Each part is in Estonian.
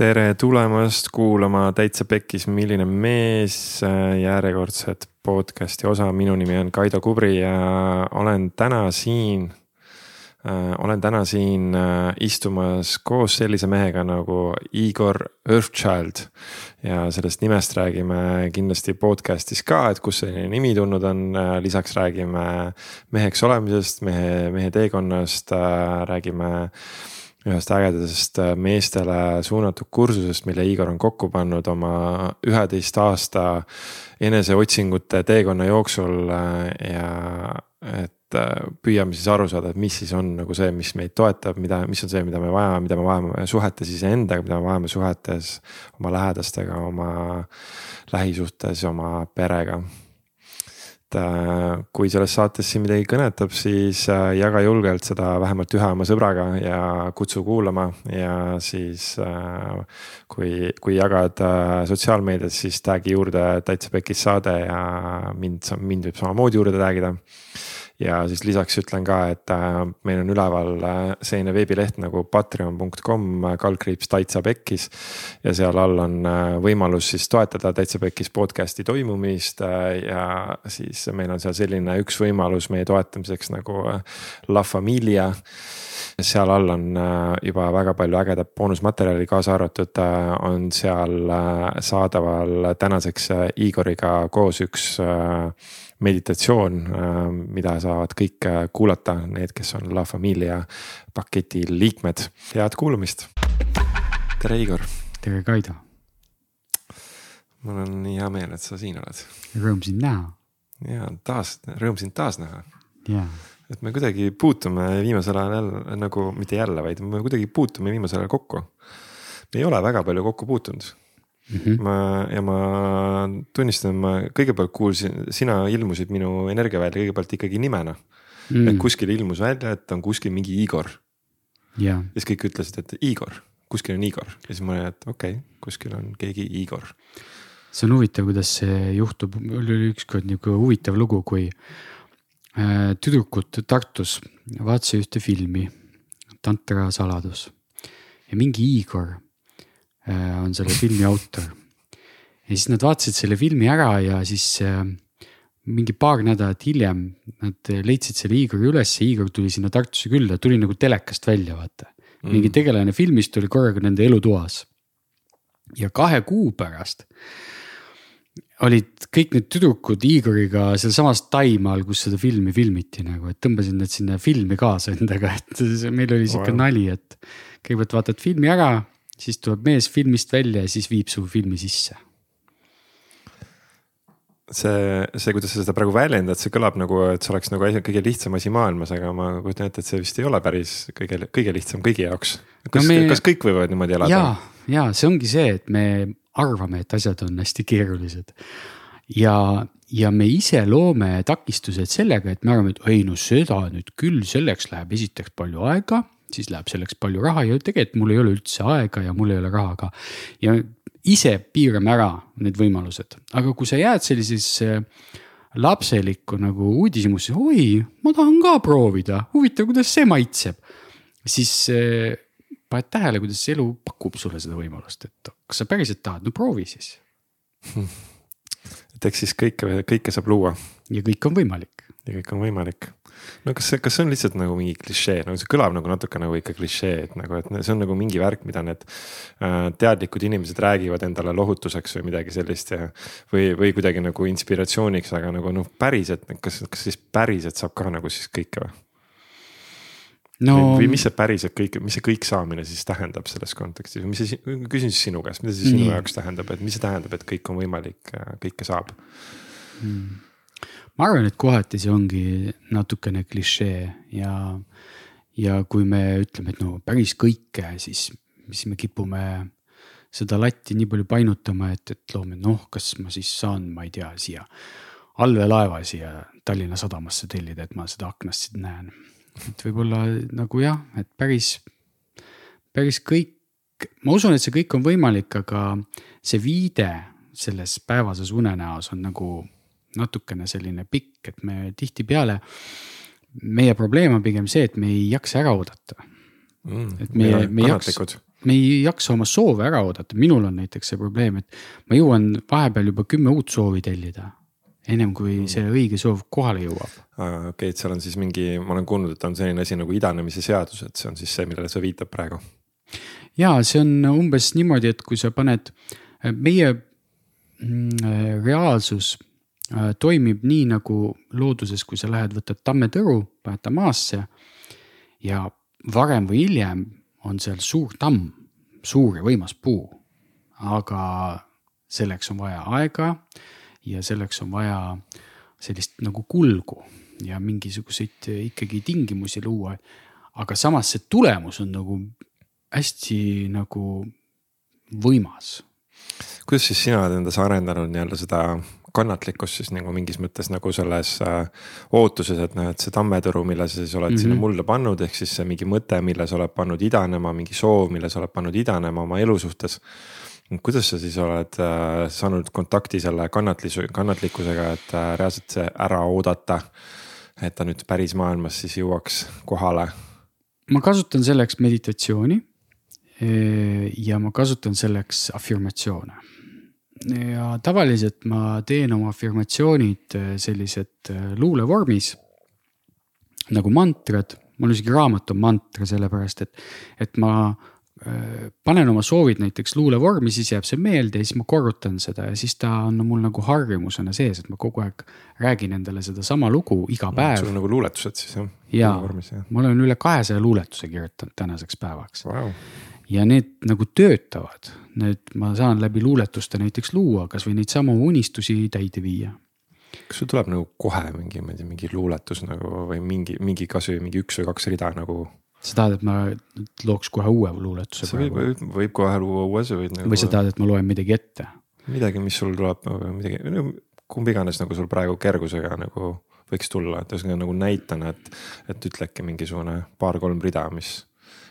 tere tulemast kuulama Täitsa Pekkis, milline mees järjekordset podcast'i osa, minu nimi on Kaido Kubri ja olen täna siin äh,. olen täna siin äh, istumas koos sellise mehega nagu Igor Earthchild. ja sellest nimest räägime kindlasti podcast'is ka, et kust selline nimi tulnud on äh,, lisaks räägime meheks olemisest, mehe, mehe teekonnast räägime ühest ägedasest äh, meestele suunatud kursusest, mille Igor on kokku pannud oma üheteist aasta eneseotsingute teekonna jooksul äh, ja et äh, püüame siis aru saada, et mis siis on nagu see, mis meid toetab, mida, mis on see, mida me vajame, mida me vajame suhetes iseendaga, mida me vajame suhetes oma lähedastega, oma lähisuhtes, oma perega kui selles saates sind midagi kõnetab, siis äh, jaga julgelt seda vähemalt ühe oma sõbraga ja kutsu kuulama ja siis. Äh, kui, kui jagad sotsiaalmeedias, siis tag'i juurde täitsa pekis saade ja mind, mind võib samamoodi juurde tag ida ja siis lisaks ütlen ka, et äh, meil on üleval äh, selline veebileht nagu patreon.com äh, kaldkriips täitsa pekkis. ja seal all on võimalus siis toetada täitsa pekkis podcast'i toimumist ja siis meil on seal selline üks võimalus meie toetamiseks nagu La Familia seal all on juba väga palju ägedat boonusmaterjali, kaasa arvatud on seal saadaval tänaseks Igoriga koos üks meditatsioon, äh, mida saavad kõik äh, kuulata, need, kes on La Familia paketi liikmed. head kuulamist. tere, Igor. tere, Kaido. mul on nii hea meel, et sa siin oled. Rõõm sind näha. ja taas, rõõm sind taas näha. jaa et me kuidagi puutume viimasel ajal jälle nagu, mitte jälle, vaid me kuidagi puutume viimasel ajal kokku. me ei ole väga palju kokku puutunud mm. -hmm. ma ja ma tunnistan, ma kõigepealt kuulsin, sina ilmusid minu energiavälja kõigepealt ikkagi nimena mm.. et kuskil ilmus välja, et on kuskil mingi Igor. ja siis kõik ütlesid, et Igor, kuskil on Igor ja siis ma olin, et okei okay,, kuskil on keegi Igor. see on huvitav, kuidas see juhtub, mul oli ükskord nihuke huvitav lugu, kui äh, tüdrukud Tartus vaatasid ühte filmi, Tantra saladus ja mingi Igor on selle filmi autor. ja siis nad vaatasid selle filmi ära ja siis äh, mingi paar nädalat hiljem nad leidsid selle Igori üles, Igor tuli sinna Tartusse külla, tuli nagu telekast välja, vaata mm.. mingi tegelane filmist oli korraga nende elutoas. ja kahe kuu pärast olid kõik need tüdrukud Igoriga sealsamas Taimaal, kus seda filmi filmiti nagu, et tõmbasin nad sinna filmi kaasa endaga, et meil oli sihuke nali, et kõigepealt vaatad filmi ära siis tuleb mees filmist välja ja siis viib su filmi sisse. see, see, kuidas sa seda praegu väljendad, see kõlab nagu, et see oleks nagu kõige lihtsam asi maailmas, aga ma kujutan ette, et see vist ei ole päris kõige, kõige lihtsam kõigi jaoks. kas no, me... kas kõik võivad niimoodi elada? ja, ja see ongi see, et me arvame, et asjad on hästi keerulised ja, ja me ise loome takistused sellega, et me arvame, et ei no seda nüüd küll, selleks läheb esiteks palju aega siis läheb selleks palju raha ja tegelikult mul ei ole üldse aega ja mul ei ole raha ka. ja ise piirame ära need võimalused, aga kui sa jääd sellisesse lapselikku nagu uudishimusse, oi, ma tahan ka proovida, huvitav, kuidas see maitseb. siis eh, paned tähele, kuidas elu pakub sulle seda võimalust, et kas sa päriselt tahad, no proovi siis et eks siis kõike, kõike saab luua. ja kõik on võimalik. ja kõik on võimalik no kas see, kas see on lihtsalt nagu mingi klišee, nagu see kõlab nagu natuke nagu ikka klišee, et nagu, et see on nagu mingi värk, mida need äh, teadlikud inimesed räägivad endale lohutuseks või midagi sellist ja. või, või kuidagi nagu inspiratsiooniks, aga nagu noh, päriselt, kas, kas siis päriselt saab ka nagu siis kõike või? no või, mis see päriselt kõik, mis see kõik saamine siis tähendab selles kontekstis mis see, küsin siis sinu käest, mida see sinu Nii. jaoks tähendab, et mis see tähendab, et kõik on võimalik, äh, kõike saab hmm.? Ma arvan, et kohati see ongi natukene klišee ja, ja kui me ütleme, et no päris kõike, siis, siis me kipume seda latti nii palju painutama, et, et loome, noh, kas ma siis saan, ma ei tea, siia allveelaeva siia Tallinna sadamasse tellida, et ma seda aknast siit näen. et võib-olla nagu jah, et päris, päris kõik, ma usun, et see kõik on võimalik, aga see viide selles päevases unenäos on nagu natukene selline pikk, et me tihtipeale, meie probleem on pigem see, et me ei jaksa ära oodata mm,. et meie, me ei jaksa, me ei jaksa oma soove ära oodata, minul on näiteks see probleem, et ma jõuan vahepeal juba kümme uut soovi tellida. ennem kui mm. see õige soov kohale jõuab. okei okay,, et seal on siis mingi, ma olen kuulnud, et on selline asi nagu idanemise seadus, et see on siis see, millele sa viitad praegu. ja see on umbes niimoodi, et kui sa paned, meie mm, reaalsus toimib nii nagu looduses, kui sa lähed, võtad tammetõru, paned ta maasse ja varem või hiljem on seal suur tamm, suur ja võimas puu. aga selleks on vaja aega ja selleks on vaja sellist nagu kulgu ja mingisuguseid ikkagi tingimusi luua. aga samas see tulemus on nagu hästi nagu võimas. kuidas siis sina oled endas arendanud nii-öelda seda kannatlikkus siis nagu mingis mõttes nagu selles äh, ootuses, et noh, et see tammetõru, mille sa siis oled mm -hmm. sinna mhm. mulda pannud, ehk siis see mingi mõte, mille sa oled pannud idanema, mingi soov, mille sa oled pannud idanema oma elu suhtes. kuidas sa siis oled äh, saanud kontakti selle kannatlisu, kannatlikkusega, et äh, reaalselt see ära oodata. et ta nüüd päris maailmas siis jõuaks kohale. ma kasutan selleks meditatsiooni. ja ma kasutan selleks afirmatsioone ja tavaliselt ma teen oma afirmatsioonid äh, sellised äh, luulevormis nagu mantrad, mul isegi raamat on mantra, sellepärast et, et ma äh, panen oma soovid näiteks luulevormi, siis jääb see meelde ja siis ma korrutan seda ja siis ta on mul nagu harjumusena sees, et ma kogu aeg räägin endale sedasama lugu iga päev. sul on nagu luuletused siis jah? jaa, ma olen üle kahesaja luuletuse kirjutanud tänaseks päevaks. Wow ja need nagu töötavad, need ma saan läbi luuletuste näiteks luua, kasvõi neid samu unistusi täide viia. kas sul tuleb nagu kohe mingi, ma ei tea, mingi luuletus nagu või mingi, mingi kasvõi mingi üks või kaks rida nagu? sa tahad, et ma looks kohe uue luuletuse? sa võib, võib, võib kohe luua uue, sa võid nagu. või sa tahad, et ma loen midagi ette? midagi, mis sul tuleb, midagi, kumb iganes nagu sul praegu kergusega nagu võiks tulla, et ühesõnaga nagu näitena, et, et ütlegi mingisugune paar-kolm rida, mis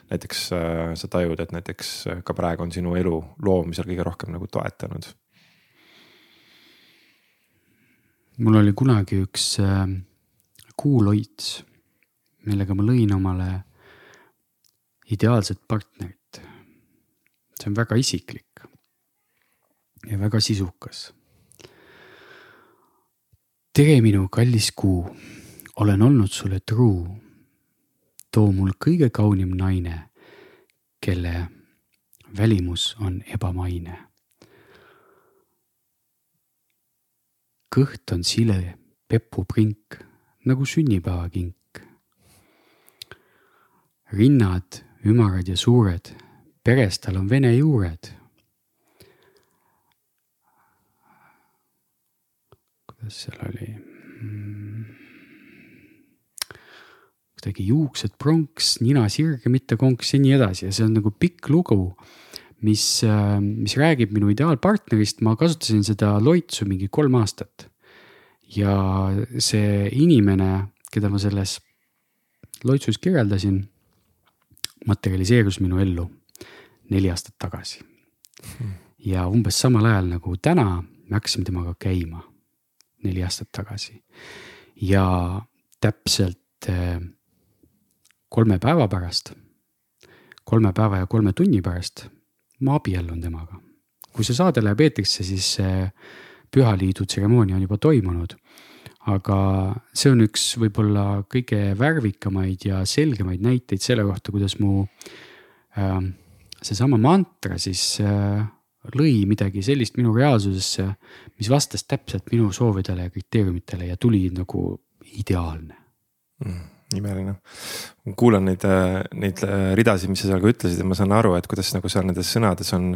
näiteks äh, sa tajud, et näiteks äh, ka praegu on sinu elu loomisel kõige rohkem nagu toetanud? mul oli kunagi üks äh, kuuloits, millega ma lõin omale ideaalset partnerit. see on väga isiklik ja väga sisukas. tere, minu kallis kuu, olen olnud sulle truu too mul kõige kaunim naine, kelle välimus on ebamaine. kõht on sile pepuprink nagu sünnipäevakink. rinnad ümarad ja suured, peres tal on vene juured. kuidas seal oli mm.? Kuidagi juuksed pronks, nina sirge, mitte konks ja nii edasi ja see on nagu pikk lugu. mis, äh, mis räägib minu ideaalpartnerist, ma kasutasin seda loitsu mingi kolm aastat. ja see inimene, keda ma selles loitsus kirjeldasin, materialiseerus minu ellu neli aastat tagasi. ja umbes samal ajal nagu täna me hakkasime temaga käima, neli aastat tagasi. ja täpselt äh, kolme päeva pärast, kolme päeva ja kolme tunni pärast ma abiellun temaga. kui see saade läheb eetrisse, siis see pühaliidu tseremoonia on juba toimunud. aga see on üks võib-olla kõige värvikamaid ja selgemaid näiteid selle kohta, kuidas mu äh, seesama mantra siis äh, lõi midagi sellist minu reaalsusesse, mis vastas täpselt minu soovidele ja kriteeriumitele ja tuli nagu ideaalne mm imeline. kuulan neid, äh, neid äh, ridasid, mis sa seal ka ütlesid ja ma saan aru, et kuidas nagu seal nendes sõnades on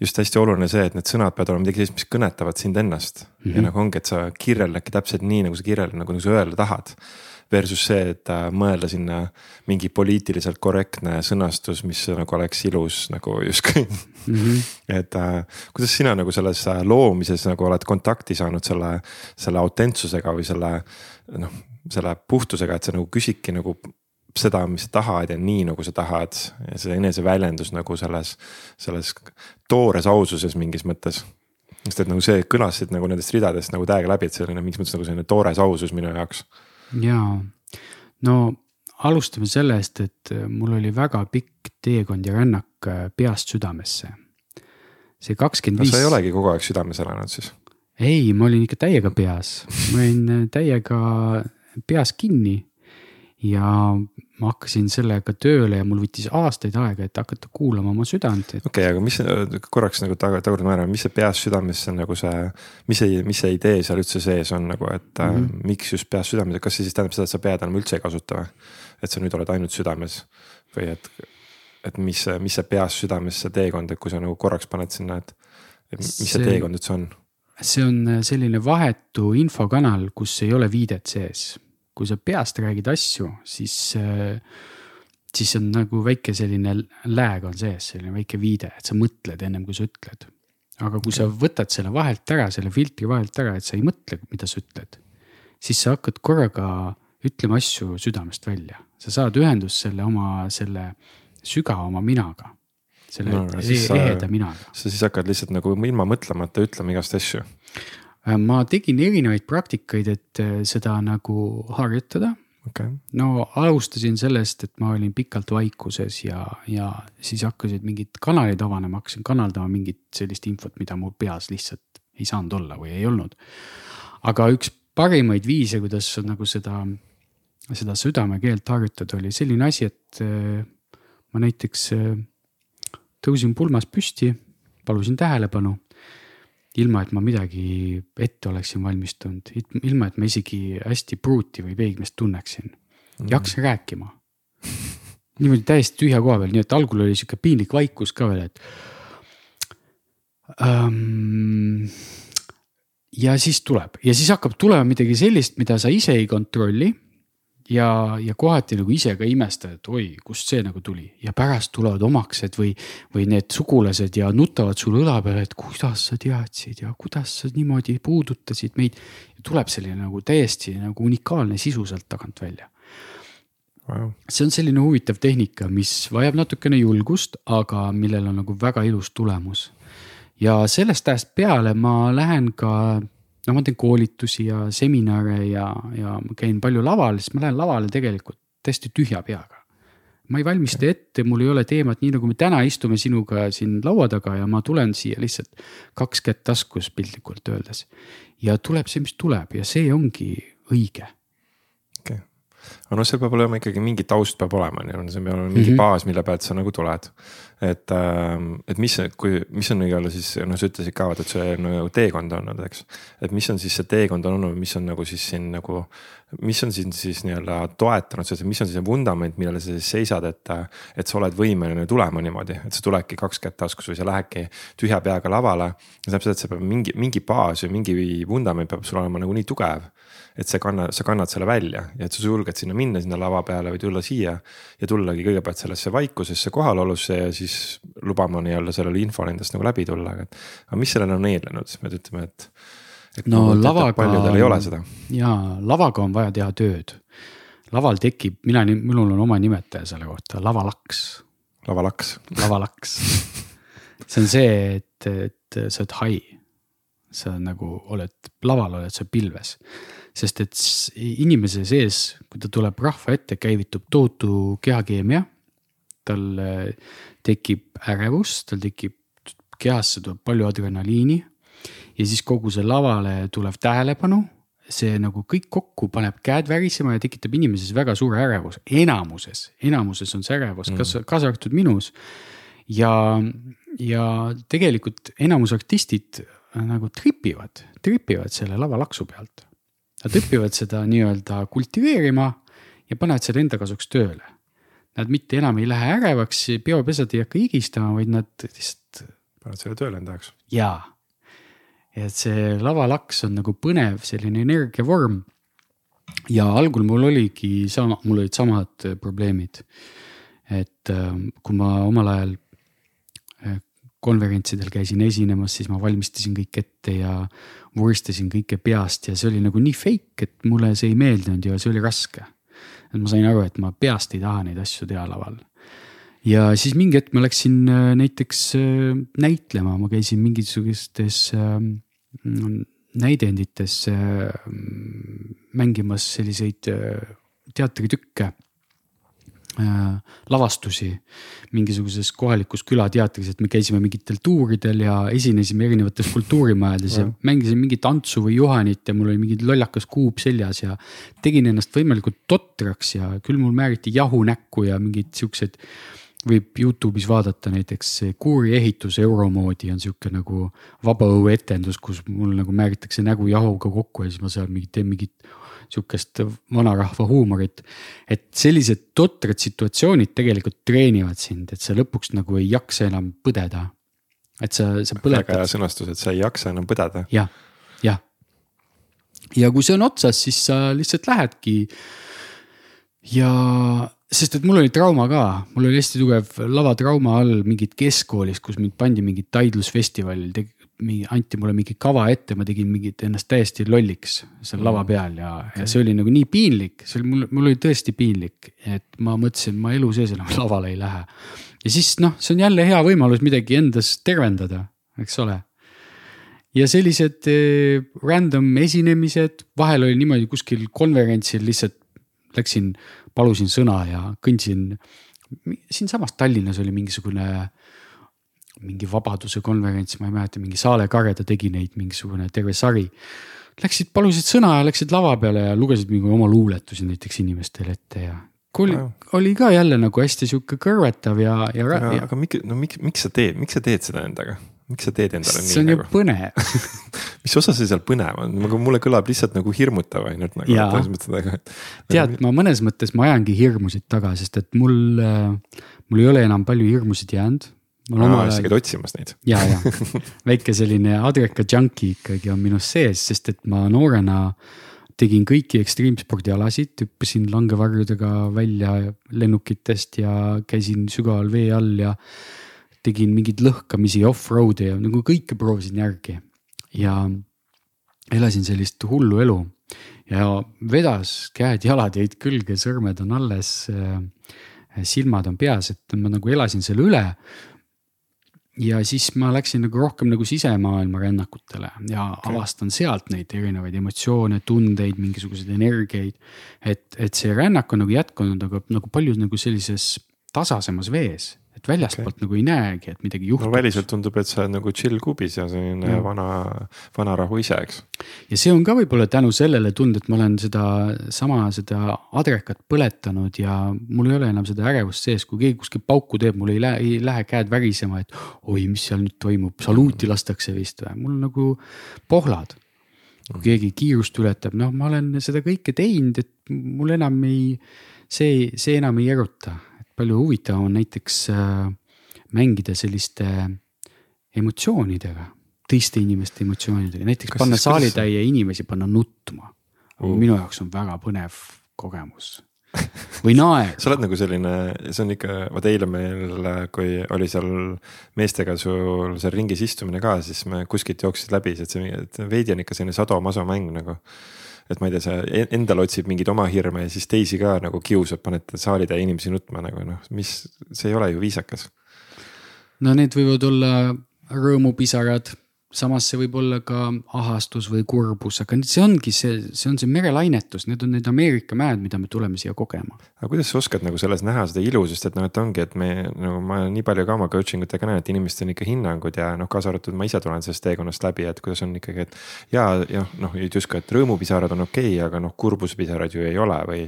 just hästi oluline see, et need sõnad peavad olema midagi sellist, mis kõnetavad sind ennast mm. -hmm. ja nagu ongi, et sa kirjeldadki täpselt nii, nagu sa kirjeldad, nagu, nagu sa öelda tahad. Versus see, et äh, mõelda sinna mingi poliitiliselt korrektne sõnastus, mis nagu oleks ilus nagu justkui mm. -hmm. et kuidas sina nagu selles loomises nagu oled kontakti saanud selle, selle autentsusega või selle noh selle puhtusega, et sa nagu küsidki nagu seda, mis sa tahad ja nii nagu sa tahad ja see eneseväljendus nagu selles, selles toores aususes mingis mõttes. sest et nagu see kõlasid nagu nendest ridadest nagu täiega läbi, et selline mingis mõttes nagu selline toores ausus minu jaoks. jaa, no alustame sellest, et mul oli väga pikk teekond ja rännak äh, peast südamesse. see kakskümmend viis. sa ei olegi kogu aeg südames elanud siis? ei, ma olin ikka täiega peas, ma olin äh, täiega peas kinni ja ma hakkasin sellega tööle ja mul võttis aastaid aega, et hakata kuulama oma südant et.... okei okay,, aga mis korraks nagu taga, tagurdame ära, mis see peas südamesse nagu see, mis see, mis see idee seal üldse sees on nagu, et mm -hmm. miks just peas südames, kas see siis tähendab seda, et sa pead enam üldse ei kasuta või? et sa nüüd oled ainult südames või et, et mis, mis see peas südamesse teekond, et kui sa nagu korraks paned sinna, et, et mis see, see teekond üldse on? See on selline vahetu infokanal, kus ei ole viidet sees. kui sa peast räägid asju, siis, äh, siis on nagu väike selline lag on sees, selline väike viide, et sa mõtled ennem kui sa ütled. aga kui sa võtad selle vahelt ära, selle filtri vahelt ära, et sa ei mõtle, mida sa ütled, siis sa hakkad korraga ütlema asju südamest välja, sa saad ühendust selle oma, selle sügava oma minaga selle no, eheda minaga. sa siis hakkad lihtsalt nagu ilma mõtlemata ütlema igast asju Äh, ma tegin erinevaid praktikaid, et äh, seda nagu harjutada okay.. no alustasin sellest, et ma olin pikalt vaikuses ja, ja siis hakkasid mingid kanalid avanema, hakkasin kanaldama mingit sellist infot, mida mul peas lihtsalt ei saanud olla või ei olnud. aga üks parimaid viise, kuidas nagu seda, seda südamekeelt harjutada, oli selline asi, et äh, ma näiteks tõusin pulmas püsti, palusin tähelepanu ilma, et ma midagi ette oleksin valmistunud, ilma, et ma isegi hästi pruuti või peigmeest tunneksin mm.. ja hakkasin rääkima. niimoodi täiesti tühja koha peal, nii et algul oli sihuke piinlik vaikus ka veel, et um,. ja siis tuleb ja siis hakkab tulema midagi sellist, mida sa ise ei kontrolli ja, ja kohati nagu ise ka imestad, et oi, kust see nagu tuli ja pärast tulevad omaksed või, või need sugulased ja nutavad sulle õla peale, et kuidas sa teadsid ja kuidas sa niimoodi puudutasid meid. tuleb selline nagu täiesti nagu unikaalne sisu sealt tagant välja wow.. see on selline huvitav tehnika, mis vajab natukene julgust, aga millel on nagu väga ilus tulemus. ja sellest ajast peale ma lähen ka no ma teen koolitusi ja seminare ja, ja ma käin palju laval, siis ma lähen lavale tegelikult täiesti tühja peaga. ma ei valmista ette, mul ei ole teemat, nii nagu me täna istume sinuga siin laua taga ja ma tulen siia lihtsalt kaks kätt taskus piltlikult öeldes. ja tuleb see, mis tuleb ja see ongi õige aga noh, seal peab olema ikkagi mingi taust peab olema, on ju, see peab olema mingi mm -hmm. baas, mille pealt sa nagu tuled. et, ähm, et mis, kui, mis on nii-öelda siis noh, sa ütlesid ka, et see nagu teekond olnud, eks. et mis on siis see teekond olnud, mis on nagu siis siin nagu, mis on siin siis nii-öelda toetanud mis on siis see vundament, millele sa siis seisad, et. et sa oled võimeline tulema niimoodi, et sa tuledki kaks kätt taskus või sa lähedki tühja peaga lavale. seda, et see peab mingi, mingi baas või mingi vundament peab sul olema nagu nii tugev et see kanna, sa kannad selle välja ja et sa julged sinna minna, sinna lava peale või tulla siia. ja tullagi kõigepealt sellesse vaikusesse kohalolusse ja siis lubama nii-öelda sellele infole endast nagu läbi tulla, aga. aga mis sellele on siis me ütleme, et. et no lavaga. paljudel ei ole seda. jaa, lavaga on vaja teha tööd. laval tekib, mina, minul on oma nimetaja selle kohta, lavalaks. lavalaks. lavalaks see on see, et, et sa oled hai sa nagu oled, laval oled sa pilves sest et inimese sees, kui ta tuleb rahva ette, käivitub tohutu kehakeemia. tal äh, tekib ärevus, tal tekib, kehasse tuleb palju adrenaliini. ja siis kogu see lavale tulev tähelepanu, see nagu kõik kokku paneb käed värisema ja tekitab inimeses väga suure ärevuse, enamuses, enamuses on see ärevus, kas mm., kaasa arvatud minus. ja, ja tegelikult enamus artistid äh, nagu tripivad, tripivad selle lavalaksu pealt Nad õpivad seda nii-öelda kultiveerima ja panevad selle enda kasuks tööle. Nad mitte enam ei lähe ärevaks, peopesad ei hakka higistama, vaid nad lihtsalt. panevad selle tööle enda jaoks. jaa, et see lavalaks on nagu põnev selline energiavorm. ja algul mul oligi sama, mul olid samad probleemid. et äh, kui ma omal ajal konverentsidel käisin esinemas, siis ma valmistasin kõik ette ja vuristasin kõike peast ja see oli nagu nii fake, et mulle see ei meeldinud ja see oli raske. et ma sain aru, et ma peast ei taha neid asju teha laval. ja siis mingi hetk ma läksin äh, näiteks äh, näitlema, ma käisin mingisugustes ähm, näidendites äh, mängimas selliseid teatritükke. Äh, lavastusi mingisuguses kohalikus külateatris, et me käisime mingitel tuuridel ja esinesime erinevates kultuurimajades ja mängisin mingit Antsu või Juhanit ja mul oli mingi lollakas kuup seljas ja. tegin ennast võimalikult totraks ja küll mul määriti jahu näkku ja mingeid siukseid võib Youtube'is vaadata näiteks kuuri ehitus euromoodi on sihuke nagu vabaõhuetendus, kus mul nagu määritakse nägu jahuga kokku ja siis ma seal mingit, teen mingit sihukest vanarahva huumorit. et sellised totrad situatsioonid tegelikult treenivad sind, et sa lõpuks nagu ei jaksa enam põdeda. et sa, sa põletad. väga hea sõnastus, et sa ei jaksa enam põdeda ja,. jah, jah. ja kui see on otsas, siis sa lihtsalt lähedki. ja sest et mul oli trauma ka, mul oli hästi tugev lavatrauma all mingit keskkoolis, kus mind pandi mingit taidlusfestivalil, mingi anti mulle mingi kava ette, ma tegin mingit ennast täiesti lolliks seal lava mm. peal ja okay., ja see oli nagu nii piinlik, see oli mul, mul oli tõesti piinlik, et ma mõtlesin, ma elu sees enam lavale ei lähe. ja siis noh, see on jälle hea võimalus midagi endas tervendada, eks ole. ja sellised eh, random esinemised, vahel oli niimoodi kuskil konverentsil lihtsalt läksin palusin sõna ja kõndsin. siinsamas Tallinnas oli mingisugune, mingi vabaduse konverents, ma ei mäleta, mingi Saale Kareda tegi neid mingisugune terve sari. Läksid, palusid sõna ja läksid lava peale ja lugesid mingi oma luuletusi näiteks inimestele ette ja oli, oli ka jälle nagu hästi sihuke kõrvetav ja, ja. aga, aga miks, no miks, miks sa teed, miks sa teed seda endaga? miks sa teed endale nii? see on ju nagu? põnev mis osa see seal põnev on, nagu mulle kõlab lihtsalt nagu hirmutav ainult nagu. tead, ma mõnes mõttes ma ajangi hirmusid taga, sest et mul, äh, mul ei ole enam palju hirmusid jäänud. Aa, sa käid otsimas neid? ja, ja väike selline adreka junkie ikkagi on minus sees, sest et ma noorena tegin kõiki ekstreemspordialasid, hüppasin langevarjudega välja lennukitest ja käisin sügaval vee all ja tegin mingeid lõhkamisi off-road'e ja nagu kõike proovisin järgi ja elasin sellist hullu elu ja vedas, käed-jalad jäid külge, sõrmed on alles, silmad on peas, et ma nagu elasin selle üle. Ja siis ma läksin nagu rohkem nagu sisemaailma rännakutele ja okay. avastan sealt neid erinevaid emotsioone, tundeid, mingisuguseid energiaid. et, et see rännak on nagu jätkunud, aga nagu palju nagu sellises tasasemas vees et väljastpoolt okay. nagu ei näegi, et midagi juhtub. no väliselt tundub, et sa oled nagu chill kubis ja selline ja. vana, vanarahu ise, eks. ja see on ka võib-olla tänu sellele tund, et ma olen sedasama, seda adrekat põletanud ja mul ei ole enam seda ärevust sees, kui keegi kuskil pauku teeb, mul ei lähe, ei lähe käed värisema, et oi, mis seal nüüd toimub, saluuti lastakse vist või, mul nagu pohlad. kui keegi kiirust ületab, noh, ma olen seda kõike teinud, et mul enam ei, see, see enam ei eruta palju huvitavam on näiteks äh, mängida selliste emotsioonidega, teiste inimeste emotsioonidega, näiteks kas panna saalitäie inimesi, panna nutma. Uh.. minu jaoks on väga põnev kogemus. Või naer. Sa oled nagu selline, see on ikka, vaat eile meil, kui oli seal meestega sul seal ringis istumine ka, siis me kuskilt jooksid läbi, et see veidi on ikka selline sadomaso mäng nagu et ma ei tea, sa endal otsib mingeid oma hirme ja siis teisi ka nagu kiusad, paned saalitäie inimesi nutma nagu noh, mis, see ei ole ju viisakas. no need võivad olla rõõmupisarad samas see võib olla ka ahastus või kurbus, aga see ongi see, see on see merelainetus, need on need Ameerika mäed, mida me tuleme siia kogema. aga kuidas sa oskad nagu selles näha seda ilu, sest et noh, et ongi, et me nagu ma nii palju ka oma coaching utega näen, et inimestel on ikka hinnangud ja noh, kaasa arvatud ma ise tulen sellest teekonnast läbi, et kuidas on ikkagi, et. ja, ja noh, justkui, et rõõmupisarad on okei okay,, aga noh, kurbuspisarad ju ei ole või,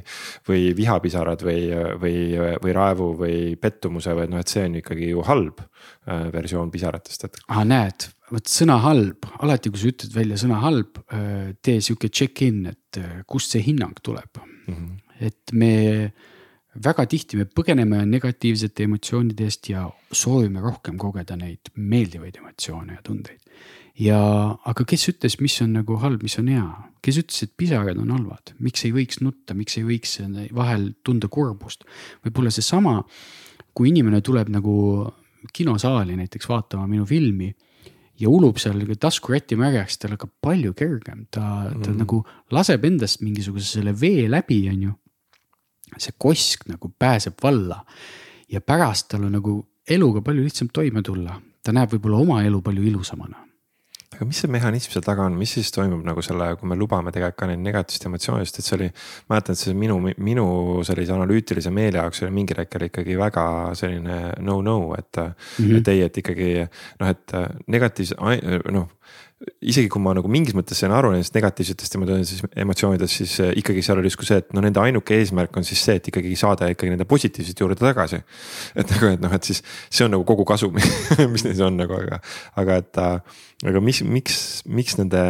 või vihapisarad või, või, või raevu või pettumuse või noh, et see on ikkagi ju halb äh, versioon pisaratest, et. ah, näed vot sõna halb, alati kui sa ütled välja sõna halb, äh, tee sihuke check-in, et äh, kust see hinnang tuleb mm. -hmm. et me väga tihti me põgeneme negatiivsete emotsioonide eest ja soovime rohkem kogeda neid meeldivaid emotsioone ja tundeid. ja, aga kes ütles, mis on nagu halb, mis on hea, kes ütles, et pisarad on halvad, miks ei võiks nutta, miks ei võiks vahel tunda kurbust. võib-olla seesama, kui inimene tuleb nagu kinosaali näiteks vaatama minu filmi ja ulub seal taskurätti märjaks, tal hakkab palju kergem, ta, ta mm. nagu laseb endast mingisuguse selle vee läbi, on ju. see kosk nagu pääseb valla ja pärast tal on nagu eluga palju lihtsam toime tulla, ta näeb võib-olla oma elu palju ilusamana. Aga mis see mehhanism seal taga on, mis siis toimub nagu selle, kui me lubame tegelikult ka neid negatiivseid emotsioone, sest et see oli. mäletan, et see minu, minu sellise analüütilise meele jaoks oli mingil hetkel ikkagi väga selline no-no, et mm. -hmm. et ei, et ikkagi noh, et negatiivse, noh isegi kui ma nagu mingis mõttes sain aru nendest negatiivsetest emotsioonidest, siis eh, ikkagi seal oli justkui see, et no nende ainuke eesmärk on siis see, et ikkagi saada ikkagi nende positiivset juurde tagasi. et nagu, et noh, et siis see on nagu kogu kasu mis neis on nagu, aga, aga et. aga mis, miks, miks nende,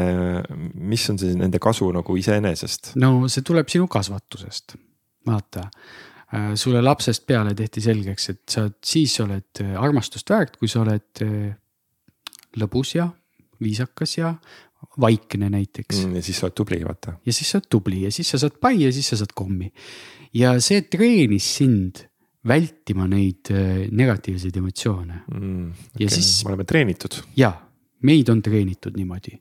mis on siis nende kasu nagu iseenesest? no see tuleb sinu kasvatusest, vaata äh, sulle lapsest peale tehti selgeks, et sa siis oled armastust väärt, kui sa oled äh, lõbus ja viisakas ja vaikne näiteks mm,. ja siis sa oled tubli, vaata. ja siis sa oled tubli ja siis sa saad pai ja siis sa saad kommi. ja see treenis sind vältima neid äh, negatiivseid emotsioone mm,. Okay. ja siis. me oleme treenitud. ja, meid on treenitud niimoodi.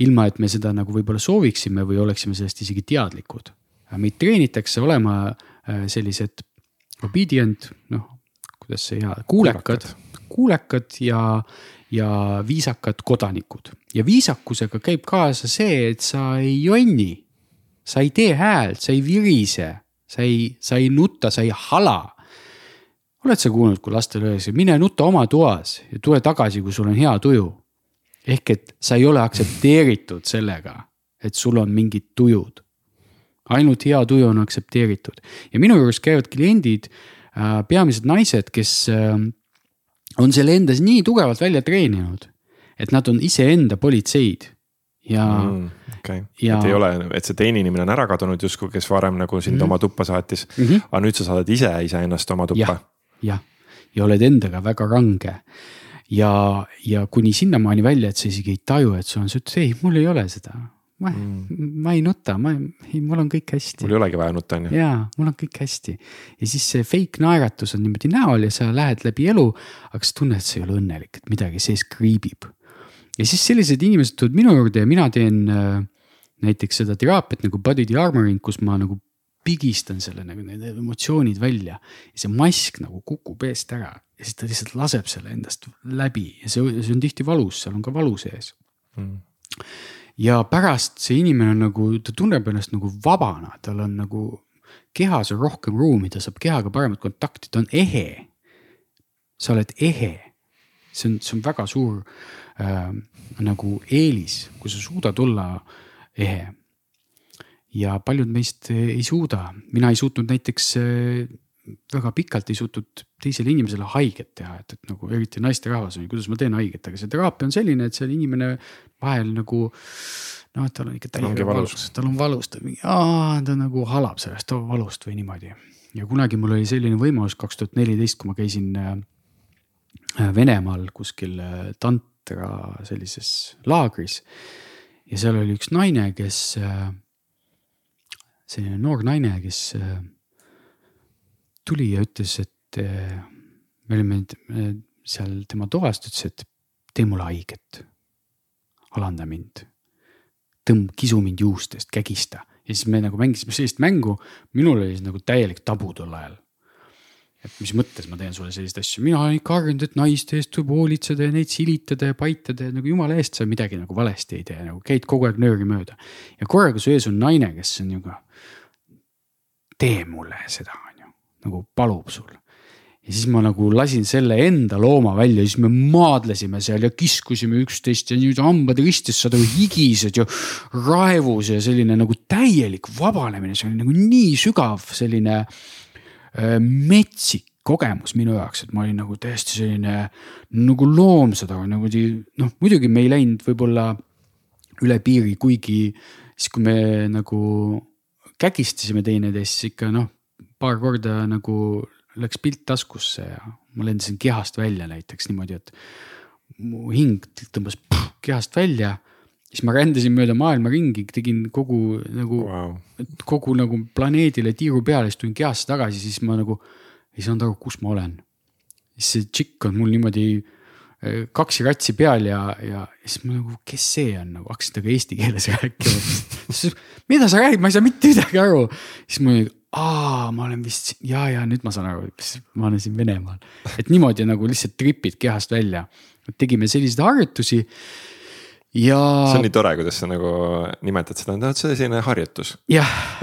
ilma, et me seda nagu võib-olla sooviksime või oleksime sellest isegi teadlikud. meid treenitakse olema äh, sellised obedient, noh, kuidas see hea, kuulekad, kuulekad ja, ja viisakad kodanikud. ja viisakusega käib kaasa see, et sa ei jonni. sa ei tee häält, sa ei virise, sa ei, sa ei nuta, sa ei hala. oled sa kuulnud, kui lastele öeldakse, mine nuta oma toas ja tule tagasi, kui sul on hea tuju. ehk et sa ei ole aktsepteeritud sellega, et sul on mingid tujud. ainult hea tuju on aktsepteeritud ja minu juures käivad kliendid äh,, peamiselt naised, kes äh, on selle endas nii tugevalt välja treeninud, et nad on iseenda politseid ja mm,. okei okay., et ei ole, et see teine inimene on ära kadunud justkui, kes varem nagu sind mm -hmm. oma tuppa saatis mm. -hmm. aga nüüd sa saadad ise iseennast oma tuppa ja,. jah, ja oled endaga väga range. ja, ja kuni sinnamaani välja, et sa isegi ei taju, et sul on, sa ütled, ei, mul ei ole seda ma mm., ma ei nuta, ma, ei, mul on kõik hästi. mul ei olegi vaja nutta, on ju. jaa, mul on kõik hästi. ja siis see fake naeratus on niimoodi näol ja sa lähed läbi elu, aga sa tunned, et sa ei ole õnnelik, et midagi sees kriibib. ja siis sellised inimesed tulevad minu juurde ja mina teen äh, näiteks seda teraapiat nagu body dearmoring, kus ma nagu pigistan selle nagu need emotsioonid välja. ja see mask nagu kukub eest ära ja siis ta lihtsalt laseb selle endast läbi ja see, see on tihti valus, seal on ka valu sees mm ja pärast see inimene on nagu, ta tunneb ennast nagu vabana, tal on nagu kehas on rohkem ruumi, ta saab kehaga paremat kontakti, ta on ehe. sa oled ehe, see on, see on väga suur äh, nagu eelis, kui sa suudad olla ehe. ja paljud meist ei suuda, mina ei suutnud näiteks äh, väga pikalt ei suutnud teisele inimesele haiget teha, et, et nagu eriti naisterahvas on ju, kuidas ma teen haiget, aga see teraapia on selline, et seal inimene vahel nagu. noh, et tal on ikka täiega valus, tal on valus, ta mingi, ta nagu halab sellest valust või niimoodi. ja kunagi mul oli selline võimalus kaks tuhat neliteist, kui ma käisin äh, Venemaal kuskil äh, tantra sellises laagris. ja seal oli üks naine, kes, äh, selline noor naine, kes tuli ja ütles, et eh, me olime seal tema toas, ta ütles, et tee mulle haiget. alanda mind, tõmb-, kisu mind juustest, kägista ja siis me nagu mängisime sellist mängu, minul oli nagu täielik tabu tol ajal. et mis mõttes ma teen sulle selliseid asju, mina olen ikka harjunud, et naiste eest tuleb hoolitseda ja neid silitada ja paitada ja nagu jumala eest sa midagi nagu valesti ei tee, nagu käid kogu aeg nööri mööda. ja korraga su ees on naine, kes on nagu, tee mulle seda nagu palub sul. ja siis ma nagu lasin selle enda looma välja, siis me maadlesime seal ja kiskusime üksteist ja nüüd hambad ristis, saad aru, higised ja raevus ja selline nagu täielik vabanemine, see oli nagu nii sügav selline äh, metsik kogemus minu jaoks, et ma olin nagu täiesti selline nagu loom seda nagu noh, muidugi me ei läinud võib-olla üle piiri, kuigi siis, kui me nagu kägistasime teineteist, siis ikka noh, paar korda nagu läks pilt taskusse ja ma lendasin kehast välja näiteks niimoodi, et mu hing tõmbas puh, kehast välja. siis ma rändasin mööda maailma ringi, tegin kogu nagu wow., kogu nagu planeedile tiiru peale, siis tulin kehasse tagasi, siis ma nagu ei saanud aru, kus ma olen. siis see tšikk on mul niimoodi eh, kaks ratsi peal ja, ja siis ma nagu, kes see on nagu, hakkasin temaga eesti keeles rääkima. mida sa räägid, ma ei saa mitte midagi aru. siis ma olin, aa, ma olen vist ja, ja nüüd ma saan aru, ma olen siin Venemaal. et niimoodi nagu lihtsalt tripid kehast välja. tegime selliseid harjutusi. ja. see on nii tore, kuidas sa nagu nimetad seda, et see on selline harjutus.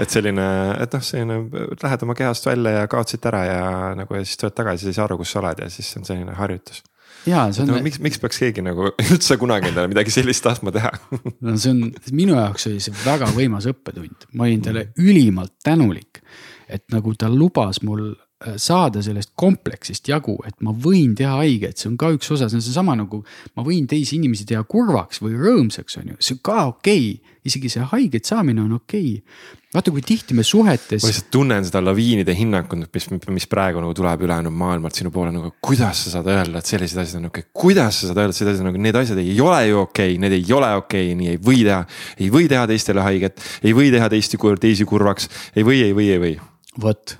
et selline, et noh, selline lähed oma kehast välja ja kaod siit ära ja nagu ja siis tuled tagasi, siis aru, kus sa oled ja siis on selline harjutus ja see on. No, miks, miks peaks keegi nagu üldse kunagi endale midagi sellist tahtma teha no see on, minu jaoks oli see väga võimas õppetund, ma olin talle ülimalt tänulik. Et nagu ta lubas mul Äh, saada sellest kompleksist jagu, et ma võin teha haiget, see on ka üks osa, see on seesama nagu. ma võin teisi inimesi teha kurvaks või rõõmsaks, on ju, see on ka okei okay., isegi see haiget saamine on okei okay.. vaata, kui tihti me suhetes. ma lihtsalt tunnen seda laviinide hinnangut, mis, mis praegu nagu tuleb ülejäänud maailmalt sinu poole nagu, kuidas sa saad öelda, et sellised asjad on okei okay., kuidas sa saad öelda, et sellised asjad nagu need asjad ei ole ju okei okay,, need ei ole okei okay,, nii ei või teha. ei või teha teistele haiget, ei või teha teisi, teisi kurvaks, ei või, ei või, ei või. Vot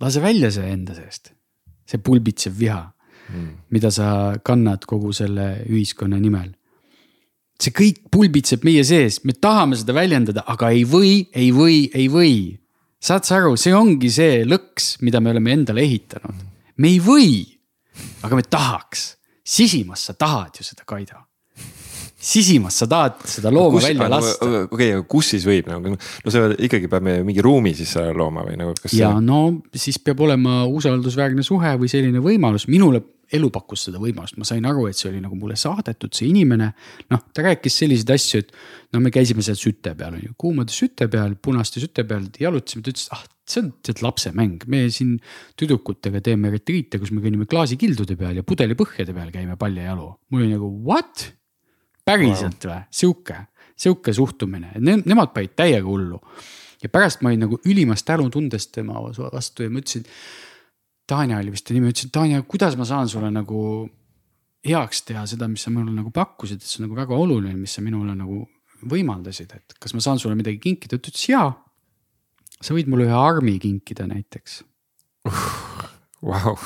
lase välja see enda seest, see pulbitsev viha mm., mida sa kannad kogu selle ühiskonna nimel. see kõik pulbitseb meie sees, me tahame seda väljendada, aga ei või, ei või, ei või. saad sa aru, see ongi see lõks, mida me oleme endale ehitanud. me ei või, aga me tahaks, sisimas sa tahad ju seda, Kaido sisimas sa tahad seda looma kus, välja lasta. okei aga kus siis võib nagu, no see ikkagi peab mingi ruumi siis looma või nagu. ja see... no siis peab olema usaldusväärne suhe või selline võimalus, minule elu pakkus seda võimalust, ma sain aru, et see oli nagu mulle saadetud, see inimene. noh, ta rääkis selliseid asju, et no me käisime seal süte peal on ju, kuumade süte peal, punaste süte peal jalutasime, ta ütles, ah see on tead lapsemäng, me siin tüdrukutega teeme retriite, kus me kõnnime klaasikildude peal ja pudelipõhjade peal käime paljajalu. mul oli nagu what päriselt või, sihuke, sihuke suhtumine, ne, nemad panid täiega hullu. ja pärast ma olin nagu ülimast tänutundest tema vastu ja ma ütlesin. Tanja oli vist ta nimi, ütlesin, Tanja, kuidas ma saan sulle nagu heaks teha seda, mis sa mulle nagu pakkusid, et see on nagu väga oluline, mis sa minule nagu võimaldasid, et kas ma saan sulle midagi kinkida, ta ütles jaa. sa võid mulle ühe armi kinkida näiteks. Vau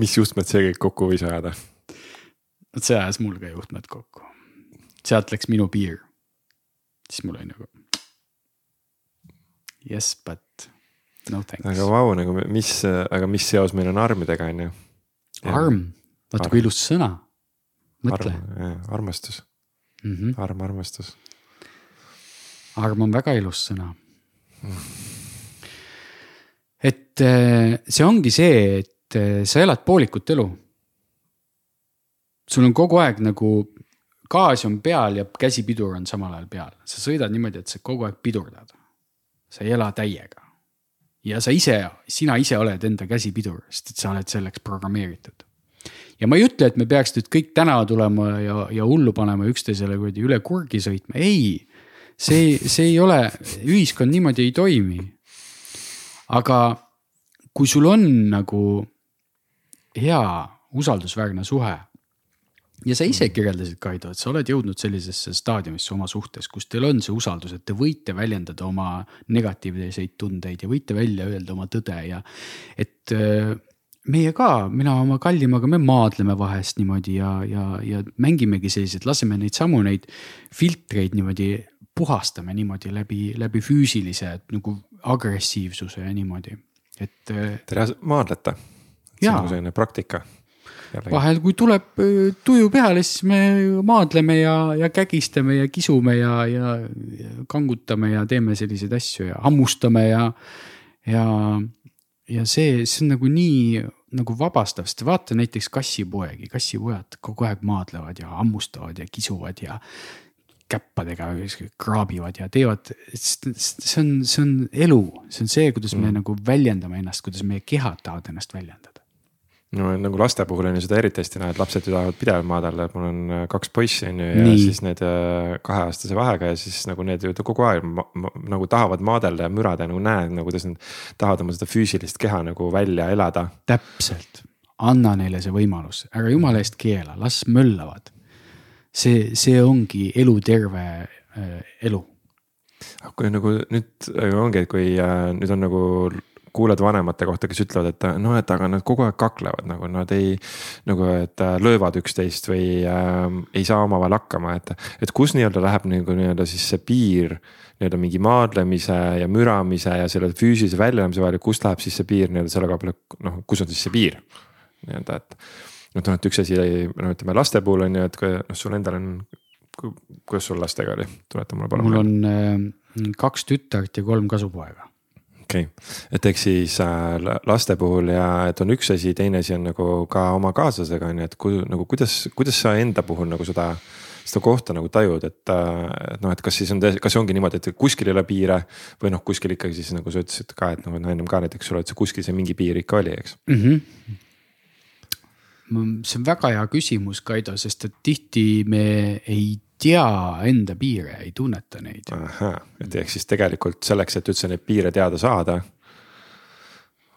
mis juhtmed see kõik kokku võis ajada? vot see ajas mul ka juhtmed kokku. sealt läks minu piir. siis mul oli nagu. Yes, but no thanks. aga vau, nagu mis, aga mis seos meil on armidega, on ju? arm, vaata kui ilus sõna. mõtle. armastus mm, -hmm. arm, armastus. arm on väga ilus sõna mm.. et eh, see ongi see, et sa elad poolikut elu. sul on kogu aeg nagu gaas on peal ja käsipidur on samal ajal peal, sa sõidad niimoodi, et sa kogu aeg pidurdad. sa ei ela täiega. ja sa ise, sina ise oled enda käsipidur, sest et sa oled selleks programmeeritud. ja ma ei ütle, et me peaks nüüd kõik tänava tulema ja, ja hullu panema üksteisele kuradi üle kurgi sõitma, ei. see, see ei ole, ühiskond niimoodi ei toimi. aga kui sul on nagu hea usaldusväärne suhe. ja sa ise kirjeldasid, Kaido, et sa oled jõudnud sellisesse staadiumisse oma suhtes, kus teil on see usaldus, et te võite väljendada oma negatiivseid tundeid ja võite välja öelda oma tõde ja et äh, meie ka, mina oma kallimaga, me maadleme vahest niimoodi ja, ja, ja mängimegi selliseid, laseme neid samu neid filtreid niimoodi puhastame niimoodi läbi, läbi füüsilise nagu agressiivsuse ja niimoodi, et. Äh, Te maadlete see on nagu selline praktika. vahel, kui tuleb tuju peale, siis me maadleme ja, ja kägistame ja kisume ja, ja, ja kangutame ja teeme selliseid asju ja hammustame ja, ja, ja see, see on nagu nii nagu vabastav, sest vaata näiteks kassipoegi, kassipojad kogu aeg maadlevad ja hammustavad ja kisuvad ja käppadega kraabivad ja teevad, see on, see on elu, see on see, kuidas me mm. nagu väljendame ennast, kuidas meie kehad tahavad ennast väljendada no nagu laste puhul on ju seda eriti hästi näha, et lapsed ju tahavad pidevalt maadelda, et mul on äh, kaks poissi on ju ja Nii. siis need äh, kaheaastase vahega ja siis nagu need ju kogu aeg nagu tahavad maadelda ja mürada ja nagu näed nagu kuidas nad tahavad oma seda füüsilist keha nagu välja elada. täpselt, anna neile see võimalus, ära jumala eest keela, las möllavad. see, see ongi eluterve äh, elu. kui nagu nüüd ongi, et kui äh, nüüd on nagu kuuled vanemate kohta, kes ütlevad, et noh, et aga nad kogu aeg kaklevad nagu nad ei. nagu, et äh, löövad üksteist või äh, ei saa omavahel hakkama, et, et kus nii-öelda läheb nagu nii-öelda siis see piir. nii-öelda mingi maadlemise ja müramise ja selle füüsilise väljanemise vahel ja kust läheb siis see piir nii-öelda selle koha peal, noh, kus on siis see piir nii-öelda, et noh, et üks asi, no ütleme laste puhul on ju, et kui noh, sul endal on, kuidas sul lastega oli, tuleta mulle palun. mul on äh, kaks tütart ja kolm kasupoega okei okay., et ehk siis äh, laste puhul ja et on üks asi, teine asi on nagu ka oma kaaslasega on ju, et kui nagu kuidas, kuidas sa enda puhul nagu seda seda kohta nagu tajud, et, äh, noh, et kas siis on, kas ongi niimoodi, et kuskil ei ole piire või noh, kuskil ikkagi siis nagu sa ütlesid ka, et noh, ennem ka näiteks sulle, et see kuskil see mingi piir ikka oli, eks mm. -hmm see on väga hea küsimus, Kaido, sest et tihti me ei tea enda piire, ei tunneta neid. et ehk siis tegelikult selleks, et üldse neid piire teada saada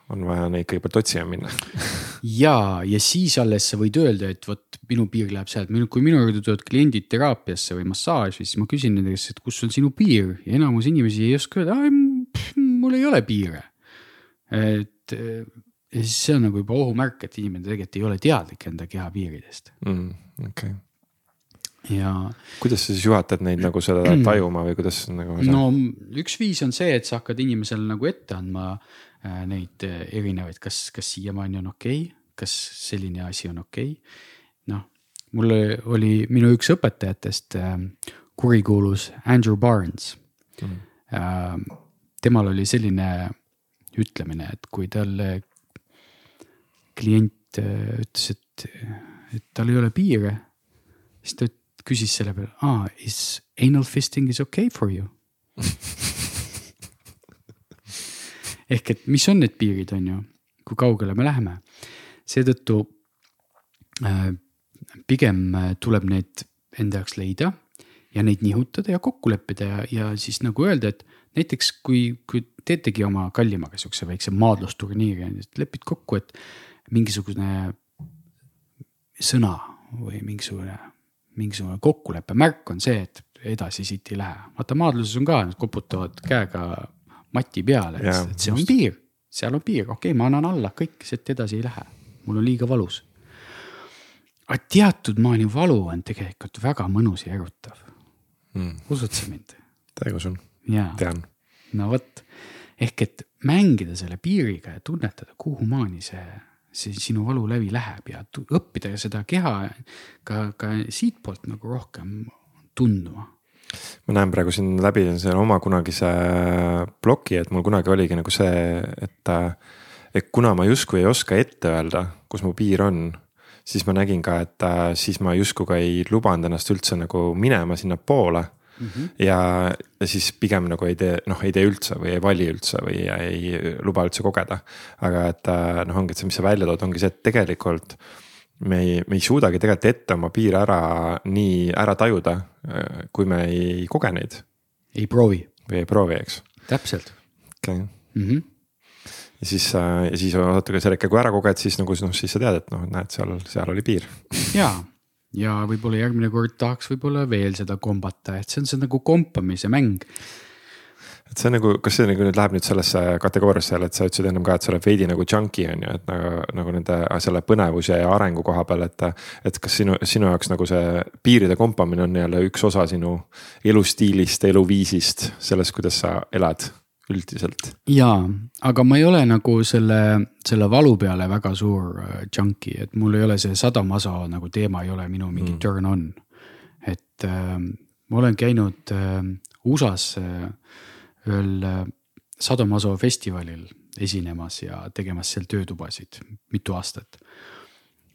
on vaja neid kõigepealt otsima minna ja, ja siis alles sa võid öelda, et vot minu piir läheb sealt, kui minu juurde tulevad kliendid teraapiasse või massaaži, siis ma küsin nende käest, et kus on sinu piir ja enamus inimesi ei oska öelda, mul ei ole piire. et ja siis see on nagu juba ohumärk, et inimene tegelikult ei ole teadlik enda keha piiridest mm,. okei okay ja. kuidas sa siis juhatad neid nagu seda tajuma või kuidas nagu? no üks viis on see, et sa hakkad inimesele nagu ette andma Äh, neid äh, erinevaid, kas, kas siiamaani on okei okay,, kas selline asi on okei okay.. noh, mul oli minu üks õpetajatest äh, kurikuulus Andrew Barnes mm.. temal oli selline ütlemine, et kui talle klient ütles, et, et tal ei ole piire, siis ta küsis selle peale, aa, is anal fisting is okay for you ehk et mis on need piirid, on ju, kui kaugele me läheme. seetõttu äh, pigem äh, tuleb need enda jaoks leida ja neid nihutada ja kokku leppida ja, ja siis nagu öelda, et näiteks kui, kui teetegi oma kallimaga sihukese väikse maadlusturniiri, lepid kokku, et mingisugune sõna või mingisugune, mingisugune kokkuleppe märk on see, et edasi siit ei lähe. vaata maadluses on ka, nad koputavad käega mati peale, et, see on piir, seal on piir, okei okay,, ma annan alla, kõik, siit edasi ei lähe, mul on liiga valus. aga teatud maani valu on tegelikult väga mõnus ja erutav. Mm.. usud sa mind? täiega usun, tean. no vot, ehk et mängida selle piiriga ja tunnetada, kuhu maani see see sinu valu läbi läheb ja õppida seda keha ka, ka siitpoolt nagu rohkem tundma ma näen praegu siin läbi selle oma kunagise ploki, et mul kunagi oligi nagu see, et. et kuna ma justkui ei oska ette öelda, kus mu piir on, siis ma nägin ka, et siis ma justkui ka ei lubanud ennast üldse nagu minema sinnapoole mm. -hmm. ja, ja siis pigem nagu ei tee, noh, ei tee üldse või ei vali üldse või ei luba üldse kogeda. aga et noh, ongi, et see, mis sa välja tood, ongi see, et tegelikult me ei, me ei suudagi tegelikult ette oma piire ära nii ära tajuda, kui me ei koge neid. ei proovi. või ei proovi, eks. täpselt. okei okay. mm. -hmm. ja siis, ja siis vaata, kui sa ikka kui ära koged, siis nagu noh, siis sa tead, et noh, näed, seal, seal oli piir. ja, ja võib-olla järgmine kord tahaks võib-olla veel seda kombata, et see on see nagu kompamise mäng et see on nagu, kas see nagu nüüd läheb nüüd sellesse kategooriasse jälle, et sa ütlesid ennem ka, et sa oled veidi nagu junkie on ju, et nagu, nagu nende selle põnevuse ja arengu koha peal, et. et kas sinu, sinu jaoks nagu see piiride kompamine on jälle üks osa sinu elustiilist, eluviisist, sellest, kuidas sa elad üldiselt? jaa, aga ma ei ole nagu selle, selle valu peale väga suur äh, junkie, et mul ei ole see sadamaso nagu teema ei ole minu mingi mm. turn on. et äh, ma olen käinud äh, USA-s äh, ühel äh, Sadomaso festivalil esinemas ja tegemas seal töötubasid mitu aastat.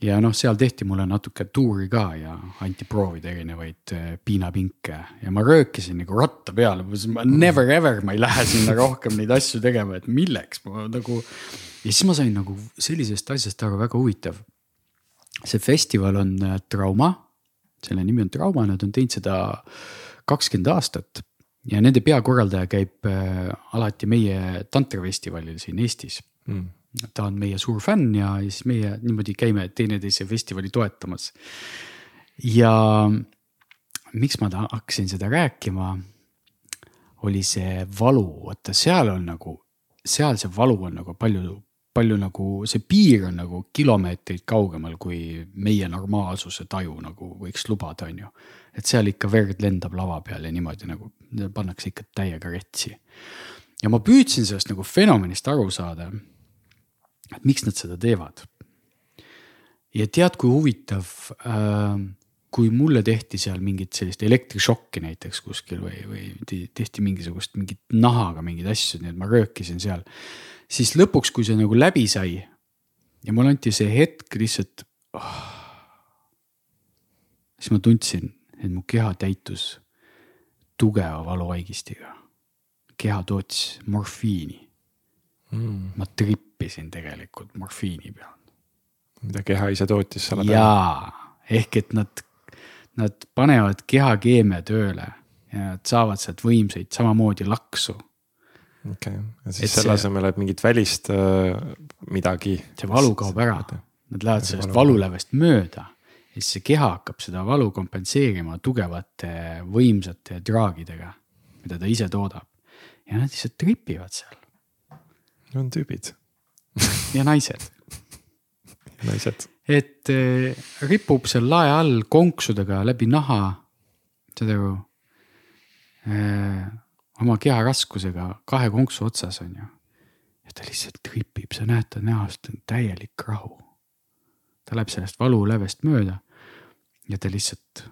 Ja noh, seal tehti mulle natuke tuuri ka ja anti proovida erinevaid äh, piinapinke ja ma röökisin nagu ratta peale, never ever ma ei lähe sinna rohkem neid asju tegema, et milleks ma nagu. ja siis ma sain nagu sellisest asjast aru, väga huvitav. see festival on äh, Trauma, selle nimi on Trauma, nad on teinud seda kakskümmend aastat ja nende peakorraldaja käib äh, alati meie tantrafestivalil siin Eestis mm. Ta on meie suur fänn ja siis meie niimoodi käime teineteise festivali toetamas. ja miks ma hakkasin seda rääkima, oli see valu, vaata seal on nagu, seal see valu on nagu palju, palju nagu see piir on nagu kilomeetreid kaugemal, kui meie normaalsuse taju nagu võiks lubada, on ju et seal ikka verd lendab lava peal ja niimoodi nagu pannakse ikka täiega retsi. ja ma püüdsin sellest nagu fenomenist aru saada. Et miks nad seda teevad. ja tead, kui huvitav äh, kui mulle tehti seal mingit sellist elektrišokki näiteks kuskil või, või tehti mingisugust mingit nahaga mingeid asju, nii et ma röökisin seal. siis lõpuks, kui see nagu läbi sai ja mulle anti see hetk lihtsalt oh,. siis ma tundsin, et mu keha täitus tugeva valuvaigistiga. keha tootis morfiini mm.. ma trippisin tegelikult morfiini peal. mida keha ise tootis selle peale? jaa, ehk et nad nad panevad kehakeemia tööle ja nad saavad sealt võimsaid samamoodi laksu. okei okay., ja siis et selle asemel, et mingit välist äh, midagi. see valu kaob ära, nad lähevad sellest valulävest mööda ja siis see keha hakkab seda valu kompenseerima tugevate võimsate draagidega, mida ta ise toodab. ja nad lihtsalt tripivad seal. On tüübid ja naised naised et eh, ripub seal lae all konksudega läbi naha, saad aru eh,. oma keha raskusega kahe konksu otsas on ju. ja ta lihtsalt tripib, sa näed ta näost täielik rahu. ta läheb sellest valulävest mööda ja ta lihtsalt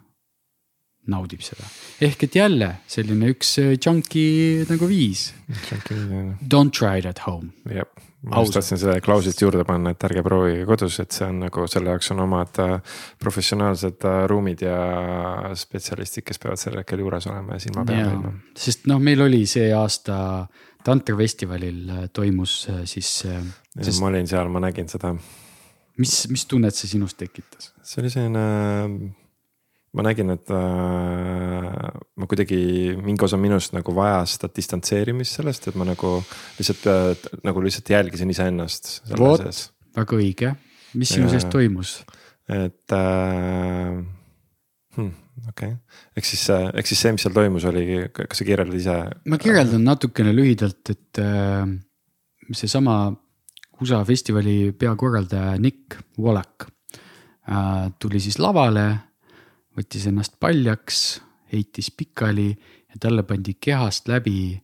naudib seda. ehk et jälle selline üks junkie nagu viis. Don't try it at home. jah ma just tahtsin selle klauslit juurde panna, et ärge proovige kodus, et see on nagu selle jaoks on omad äh, professionaalsed äh, ruumid ja spetsialistid, kes peavad sel hetkel juures olema ja silma peal hoidma. sest noh, meil oli see aasta tantrifestivalil äh, toimus siis. Sest... ma olin seal, ma nägin seda. mis, mis tunnet see sinus tekitas? see oli selline ma nägin, et äh, ma kuidagi, mingi osa minust nagu vajas seda distantseerimist sellest, et ma nagu lihtsalt äh, nagu lihtsalt jälgisin iseennast. vot, väga õige, mis sinu sees toimus? et äh, hmm, okei okay., ehk siis, äh, ehk siis see, mis seal toimus, oli, kas sa kirjeldad ise? ma kirjeldan natukene lühidalt, et äh, seesama USA festivali peakorraldaja Nick Wallach äh, tuli siis lavale võttis ennast paljaks, heitis pikali ja talle pandi kehast läbi,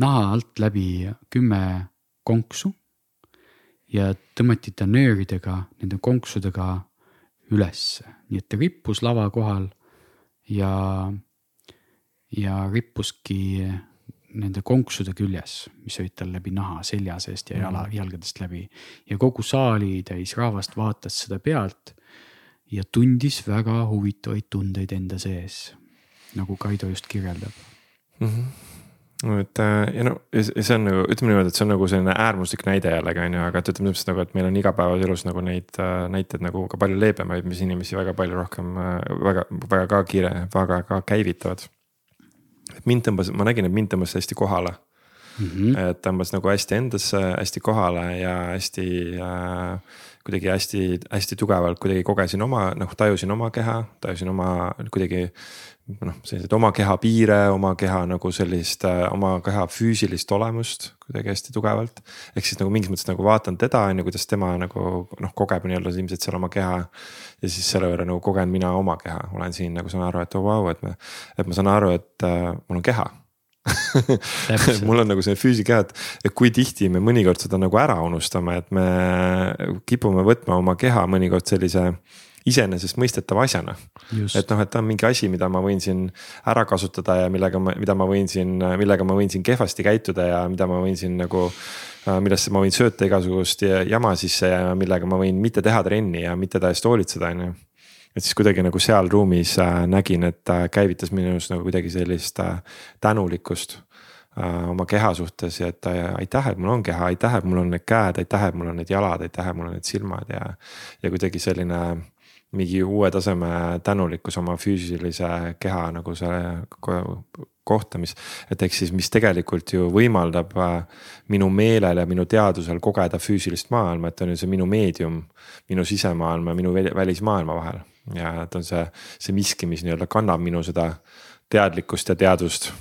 naha alt läbi kümme konksu. ja tõmmati ta nööridega, nende konksudega ülesse, nii et ta rippus lava kohal ja, ja rippuski nende konksude küljes, mis olid tal läbi naha selja seest ja jala, mhm. jalgadest läbi. ja kogu saali täis rahvast vaatas seda pealt ja tundis väga huvitavaid tundeid enda sees, nagu Kaido just kirjeldab mm. -hmm no et äh, ja no see on nagu, ütleme niimoodi, et see on nagu selline äärmuslik näide jällegi on ju, aga et ütleme täpselt nagu, et meil on igapäevaselus nagu neid äh, näiteid nagu ka palju leebemaid, mis inimesi väga palju rohkem äh, väga, väga ka kiire, väga ka käivitavad. et mind tõmbas, ma nägin, et mind tõmbas hästi kohale mm. -hmm. et tõmbas nagu hästi endasse, hästi kohale ja hästi äh, kuidagi hästi-hästi tugevalt kuidagi kogesin oma, noh, tajusin oma keha, tajusin oma kuidagi. noh, selliseid oma keha piire, oma keha nagu sellist, oma keha füüsilist olemust kuidagi hästi tugevalt. ehk siis nagu mingis mõttes nagu vaatan teda on ju, kuidas tema nagu noh, kogeb nii-öelda ilmselt seal oma keha. ja siis selle võrra nagu kogen mina oma keha, olen siin nagu saan aru, et oh vau, et me, et ma saan aru, et äh, mul on keha mul on nagu see füüsika, et, et kui tihti me mõnikord seda nagu ära unustame, et me kipume võtma oma keha mõnikord sellise iseenesestmõistetava asjana. et noh, et ta on mingi asi, mida ma võin siin ära kasutada ja millega ma, mida ma võin siin, millega ma võin siin kehvasti käituda ja mida ma võin siin nagu millesse ma võin sööta igasugust jama sisse ja millega ma võin mitte teha trenni ja mitte ta eest hoolitseda, on ju et siis kuidagi nagu seal ruumis äh, nägin, et äh, käivitas minus nagu kuidagi sellist äh, tänulikkust oma keha suhtes ja et aitäh, et mul on keha, aitäh, et mul on need käed, aitäh, et mul on need jalad, aitäh, et mul on need silmad ja. ja kuidagi selline mingi uue taseme tänulikkus oma füüsilise keha nagu selle kohta, mis. et ehk siis, mis tegelikult ju võimaldab minu meelel ja minu teadvusel kogeda füüsilist maailma, et on ju see minu meedium. minu sisemaailma ja minu välismaailma vahel ja et on see, see miski, mis nii-öelda kannab minu seda teadlikkust ja teadvust.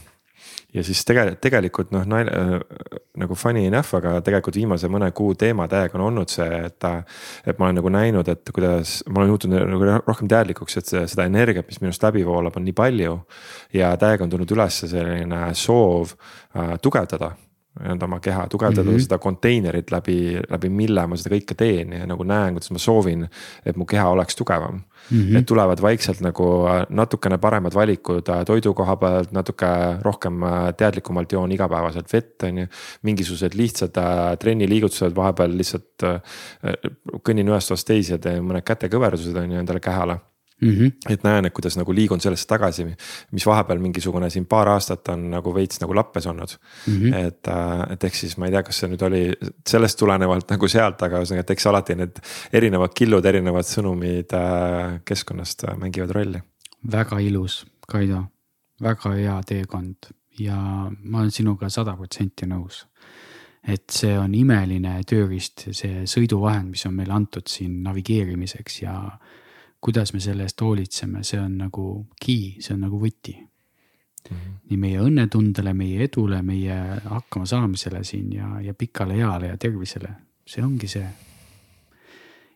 ja siis tegelikult, tegelikult noh, nagu funny enough, aga tegelikult viimase mõne kuu teema täiega on olnud see, et. et ma olen nagu näinud, et kuidas ma olen muutunud nagu rohkem teadlikuks, et see, seda energiat, mis minust läbi voolab, on nii palju. ja täiega on tulnud üles selline soov äh, tugevdada nii-öelda oma keha, tugevdada mm -hmm. seda konteinerit läbi, läbi mille ma seda kõike teen ja nagu näen, kuidas ma soovin, et mu keha oleks tugevam mm. -hmm. et tulevad vaikselt nagu äh, natukene paremad valikud äh, toidu koha pealt, natuke rohkem äh, teadlikumalt joon igapäevaselt vett, on ju. mingisugused lihtsad trenniliigutused vahepeal lihtsalt kõnnin ühest otsast teise teen mõned kätekõverdused on ju endale kehale Mm -hmm. et näen, et kuidas nagu liigun sellest tagasi, mis vahepeal mingisugune siin paar aastat on nagu veits nagu lappes olnud mm. -hmm. et, äh, et ehk siis ma ei tea, kas see nüüd oli sellest tulenevalt nagu sealt, aga ühesõnaga, et eks alati need erinevad killud, erinevad sõnumid äh, keskkonnast mängivad rolli. väga ilus, Kaido, väga hea teekond ja ma olen sinuga sada protsenti nõus et see on imeline tööriist, see sõiduvahend, mis on meile antud siin navigeerimiseks ja kuidas me selle eest hoolitseme, see on nagu key, see on nagu võti mm. -hmm. nii meie õnnetundele, meie edule, meie hakkamasaamisele siin ja, ja pikale eale ja tervisele, see ongi see.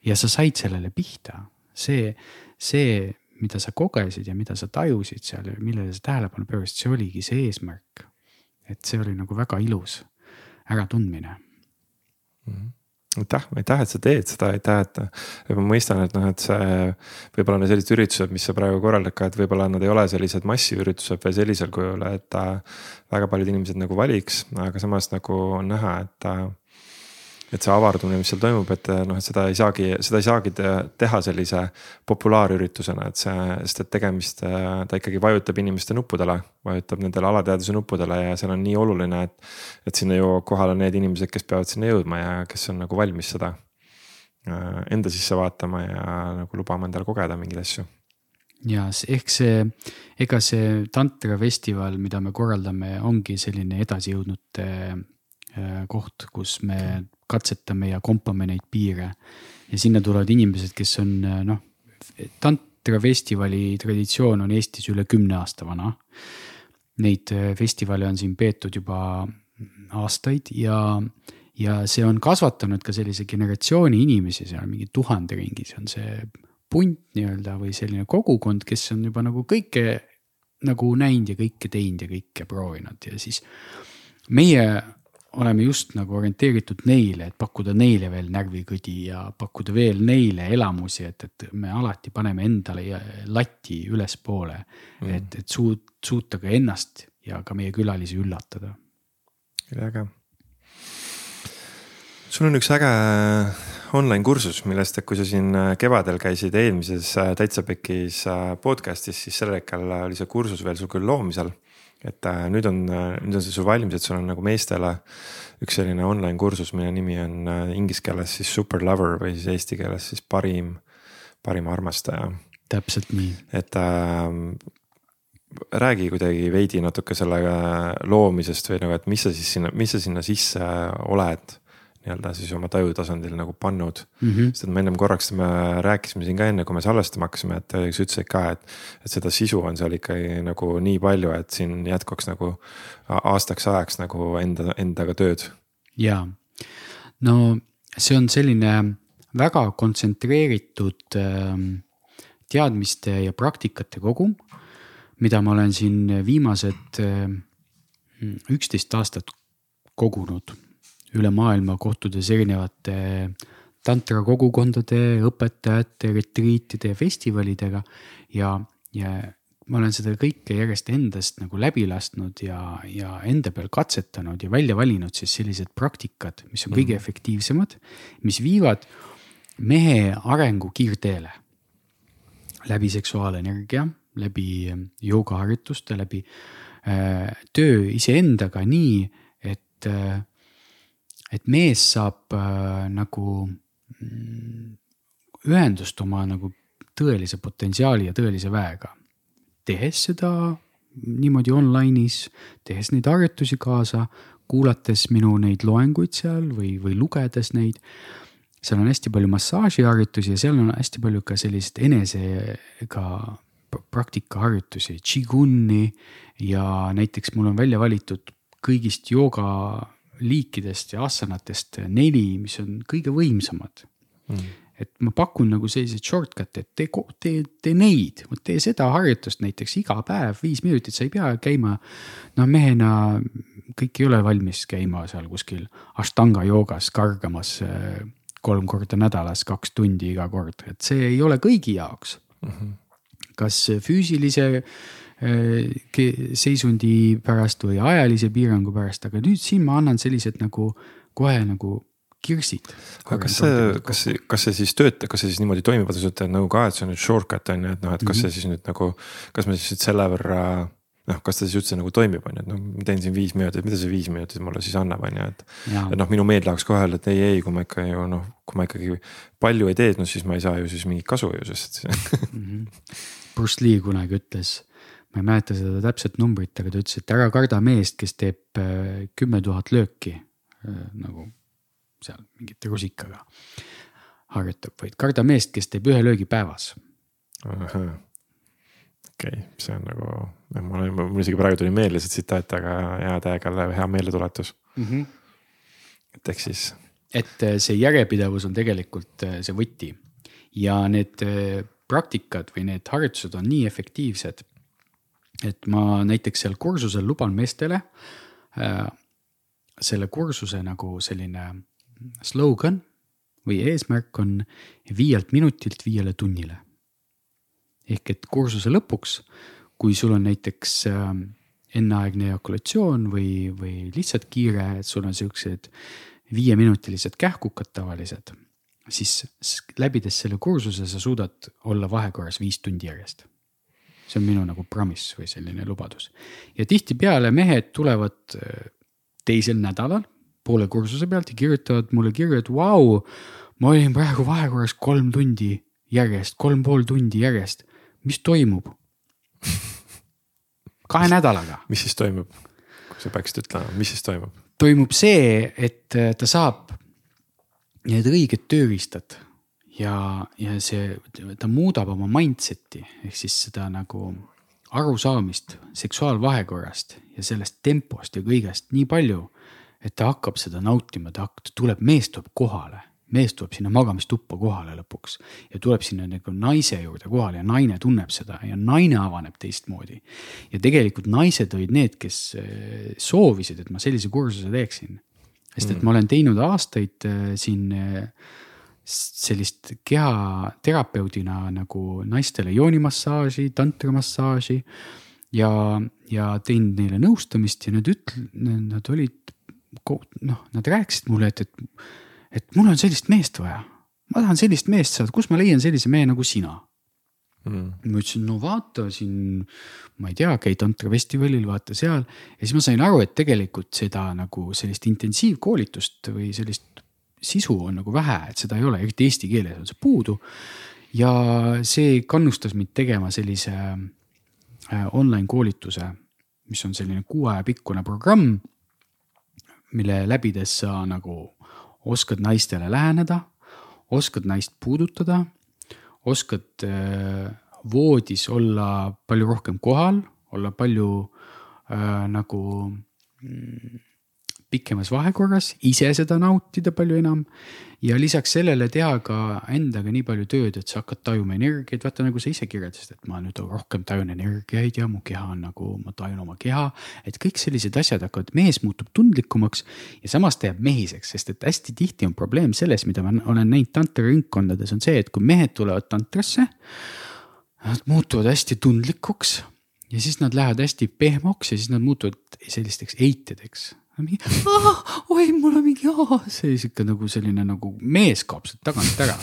ja sa said sellele pihta, see, see, mida sa kogesid ja mida sa tajusid seal ja millele sa tähelepanu pöörasid, see oligi see eesmärk. et see oli nagu väga ilus äratundmine mm. -hmm aitäh, aitäh, et sa teed seda, aitäh, et ma mõistan, et noh, et see võib-olla need sellised üritused, mis sa praegu korraldad ka, et võib-olla nad ei ole sellised massiüritused või sellisel kujul, et äh, väga paljud inimesed nagu valiks, aga samas nagu on näha, et äh, et see avardumine, mis seal toimub, et noh, et seda ei saagi, seda ei saagi teha sellise populaarüritusena, et see, sest et tegemist, ta ikkagi vajutab inimeste nuppudele. vajutab nendele alateadvuse nuppudele ja seal on nii oluline, et, et sinna jõuavad kohale need inimesed, kes peavad sinna jõudma ja kes on nagu valmis seda äh, enda sisse vaatama ja nagu lubama endale kogeda mingeid asju ja ehk see, ega see tantra festival, mida me korraldame, ongi selline edasijõudnute koht, kus me katsetame ja kompame neid piire. ja sinna tulevad inimesed, kes on noh, tantrafestivali traditsioon on Eestis üle kümne aasta vana. Neid äh, festivale on siin peetud juba aastaid ja, ja see on kasvatanud ka sellise generatsiooni inimesi seal mingi tuhande ringis on see punt nii-öelda või selline kogukond, kes on juba nagu kõike nagu näinud ja kõike teinud ja kõike proovinud ja siis meie oleme just nagu orienteeritud neile, et pakkuda neile veel närvikõdi ja pakkuda veel neile elamusi, et, et me alati paneme endale lati ülespoole mm.. et, et suut-, suuta ka ennast ja ka meie külalisi üllatada. äge. sul on üks äge online kursus, millest, kui sa siin kevadel käisid eelmises Täitsa Pekis podcast'is, siis sel hetkel oli see kursus veel sul küll loomisel et äh, nüüd on, äh, nüüd on see sul valmis, et sul on nagu meestele üks selline online kursus, mille nimi on äh, inglise keeles siis super lover või siis eesti keeles siis parim, parim armastaja. täpselt nii. et äh, räägi kuidagi veidi natuke selle loomisest või nagu, et mis sa siis sinna, mis sa sinna sisse oled nii-öelda siis oma taju tasandil nagu pannud mm. -hmm. sest et me ennem korraks me rääkisime siin ka enne, kui me salvestama hakkasime, et sa ütlesid ka, et, et seda sisu on seal ikkagi nagu nii palju, et siin jätkuks nagu aastaks ajaks nagu enda, endaga tööd. ja, no see on selline väga kontsentreeritud äh, teadmiste ja praktikate kogum, mida ma olen siin viimased äh, üksteist aastat kogunud üle maailma kohtudes erinevate tantra kogukondade, õpetajate, retriitide ja festivalidega. ja, ja ma olen seda kõike järjest endast nagu läbi lasknud ja, ja enda peal katsetanud ja välja valinud siis sellised praktikad, mis on kõige mm. efektiivsemad, mis viivad mehe arengu kiirteele. läbi seksuaalenergia, läbi joogaharjutuste, läbi äh, töö iseendaga nii, et äh, et mees saab äh, nagu mm, ühendust oma nagu tõelise potentsiaali ja tõelise väega. tehes seda niimoodi online'is, tehes neid harjutusi kaasa, kuulates minu neid loenguid seal või, või lugedes neid. seal on hästi palju massaažiharjutusi ja seal on hästi palju ka sellist enesega praktikaharjutusi, Qiguni ja näiteks mul on välja valitud kõigist jooga liikidest ja asanatest neli, mis on kõige võimsamad mm.. et ma pakun nagu selliseid shortcut'e, et tee, tee, tee neid, tee seda harjutust näiteks iga päev viis minutit, sa ei pea käima. no mehena kõik ei ole valmis käima seal kuskil ashtanga joogas kargamas äh, kolm korda nädalas, kaks tundi iga kord, et see ei ole kõigi jaoks mm. -hmm. kas füüsilise seisundi pärast või ajalise piirangu pärast, aga nüüd siin ma annan sellised nagu kohe nagu kirsid. aga kas see, kas, kas see siis töötab, kas see siis niimoodi toimib, vaata sa ütled nagu ka, et see on nüüd shortcut on ju, et noh, et kas mm -hmm. see siis nüüd nagu, kas me siis selle võrra noh, kas ta siis üldse nagu toimib, on ju, et noh, ma teen siin viis minutit, mida see viis minutit mulle siis annab, on ju, et. et noh, minu meel tahaks kohe öelda, et ei, ei, kui ma ikka ju noh, kui ma ikkagi palju ei tee, no siis ma ei saa ju siis mingit kasu ju, sest mm. -hmm. Bruce Lee kunagi ütles, ma ei mäleta seda täpset numbrit, aga ta ütles, et ära karda meest, kes teeb äh, kümme tuhat lööki äh, nagu seal mingite rusikaga harjutab, vaid karda meest, kes teeb ühe löögi päevas. okei okay,, see on nagu, ma olen, mul isegi praegu tuli meelde see tsitaat, aga hea täiega hea meeldetuletus mm. -hmm. et ehk siis. et äh, see järjepidevus on tegelikult see võti ja need praktikad või need harjutused on nii efektiivsed. Et ma näiteks seal kursusel luban meestele äh, selle kursuse nagu selline slogan või eesmärk on viielt minutilt viiele tunnile. ehk et kursuse lõpuks, kui sul on näiteks äh, enneaegne ejakulatsioon või, või lihtsalt kiire, et sul on siuksed viieminutilised kähkukad tavalised, siis läbides selle kursuse sa suudad olla vahekorras viis tundi järjest. See on minu nagu promise või selline lubadus. ja tihtipeale mehed tulevad äh, teisel nädalal poole kursuse pealt ja kirjutavad mulle kirju, et vau, ma olin praegu vahekorras kolm tundi järjest, kolm pool tundi järjest, mis toimub? kahe nädalaga. mis siis toimub, kui sa peaksid ütlema, mis siis toimub? toimub see, et äh, ta saab need õiged tööriistad ja, ja see, ta muudab oma mindset'i ehk siis seda nagu arusaamist seksuaalvahekorrast ja sellest tempost ja kõigest nii palju et ta hakkab seda nautima, ta tuleb, mees tuleb kohale, mees tuleb sinna magamistuppa kohale lõpuks ja tuleb sinna nagu naise juurde kohale ja naine tunneb seda ja naine avaneb teistmoodi. ja tegelikult naised olid need, kes eh, soovisid, et ma sellise kursuse teeksin. sest et mm. ma olen teinud aastaid eh, siin eh, sellist kehaterapeudina nagu naistele joonimassaaži, tantramassaaži ja, ja teinud neile nõustamist ja nad üt-, nad olid noh, nad rääkisid mulle, et, et, et mul on sellist meest vaja. ma tahan sellist meest saada, kus ma leian sellise mehe nagu sina mm.? ma ütlesin, no vaata siin, ma ei tea, käi tantrafestivalil, vaata seal. ja siis ma sain aru, et tegelikult seda nagu sellist intensiivkoolitust või sellist sisu on nagu vähe, et seda ei ole, eriti eesti keeles on see puudu. ja see kannustas mind tegema sellise äh, online koolituse, mis on selline kuu aja pikkune programm mille läbides sa nagu oskad naistele läheneda, oskad naist puudutada, oskad äh, voodis olla palju rohkem kohal, olla palju äh, nagu mm, pikemas vahekorras, ise seda nautida palju enam. ja lisaks sellele teha ka endaga nii palju tööd, et sa hakkad tajuma energiaid, vaata nagu sa ise kirjeldasid, et ma nüüd rohkem tajun energiaid ja mu keha on nagu, ma tajun oma keha. et kõik sellised asjad hakkavad, mees muutub tundlikumaks ja samas ta jääb mehiseks, sest et hästi tihti on probleem selles, mida ma olen näinud tantraringkondades, on see, et kui mehed tulevad tantrasse. Nad muutuvad hästi tundlikuks ja siis nad lähevad hästi pehmoks ja siis nad muutuvad sellisteks eitedeks mingi, oi, mul on mingi, see sihuke nagu selline nagu mees kaob sealt tagant ära.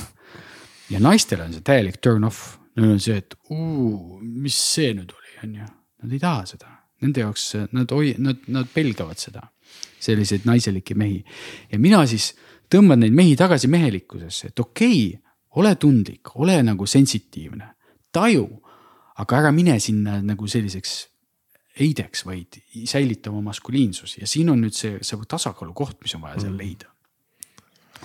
ja naistel on see täielik turn off, neil on see, et uu, mis see nüüd oli, on ju. Nad ei taha seda, nende jaoks nad oi-, nad, nad pelgavad seda, selliseid naiselikke mehi. ja mina siis tõmban neid mehi tagasi mehelikkusesse, et okei okay,, ole tundlik, ole nagu sensitiivne, taju, aga ära mine sinna nagu selliseks heideks, vaid säilita oma maskuliinsus ja siin on nüüd see, see tasakaalukoht, mis on vaja seal mm. leida.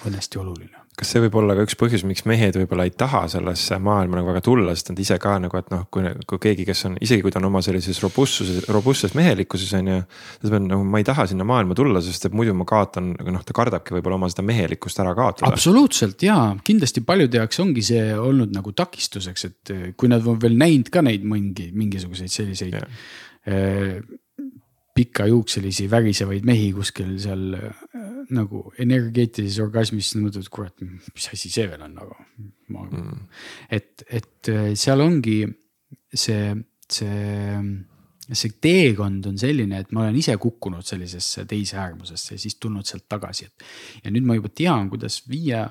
on hästi oluline. kas see võib olla ka üks põhjus, miks mehed võib-olla ei taha sellesse maailma nagu väga tulla, sest nad ise ka nagu, et noh, kui, kui keegi, kes on, isegi kui ta on oma sellises robustsuses, robustses mehelikkuses on ju. ta peab nagu, ma ei taha sinna maailma tulla, sest et muidu ma kaotan, noh, ta kardabki võib-olla oma seda mehelikkust ära kaotada. absoluutselt ja kindlasti paljude jaoks ongi see olnud nagu takistuseks, et kui nad on veel näinud ka neid mingi, mingisuguseid selliseid yeah. Äh, pikajuukselisi värisevaid mehi kuskil seal äh, nagu energeetilises orgasmis, mõtled, et kurat, mis asi see veel on nagu. Mm. et, et äh, seal ongi see, see, see teekond on selline, et ma olen ise kukkunud sellisesse teise äärmusesse ja siis tulnud sealt tagasi, et. ja nüüd ma juba tean, kuidas viia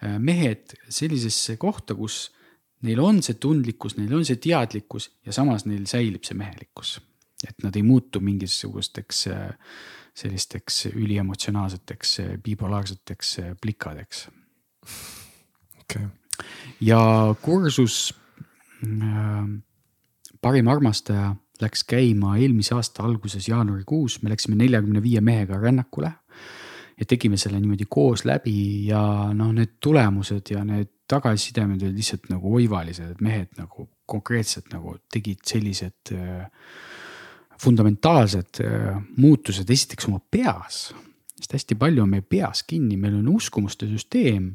mehed sellisesse kohta, kus neil on see tundlikkus, neil on see teadlikkus ja samas neil säilib see mehelikkus et nad ei muutu mingisugusteks äh, sellisteks üliemotsionaalseteks äh, bipolaarseteks äh, plikadeks okay.. ja kursus parim armastaja läks käima eelmise aasta alguses jaanuarikuus, me läksime neljakümne viie mehega rännakule. ja tegime selle niimoodi koos läbi ja noh, need tulemused ja need tagasisidemed olid lihtsalt nagu oivalised, et mehed nagu konkreetselt nagu tegid sellised äh, fundamentaalsed äh, muutused esiteks oma peas. sest hästi palju on meie peas kinni, meil on uskumuste süsteem,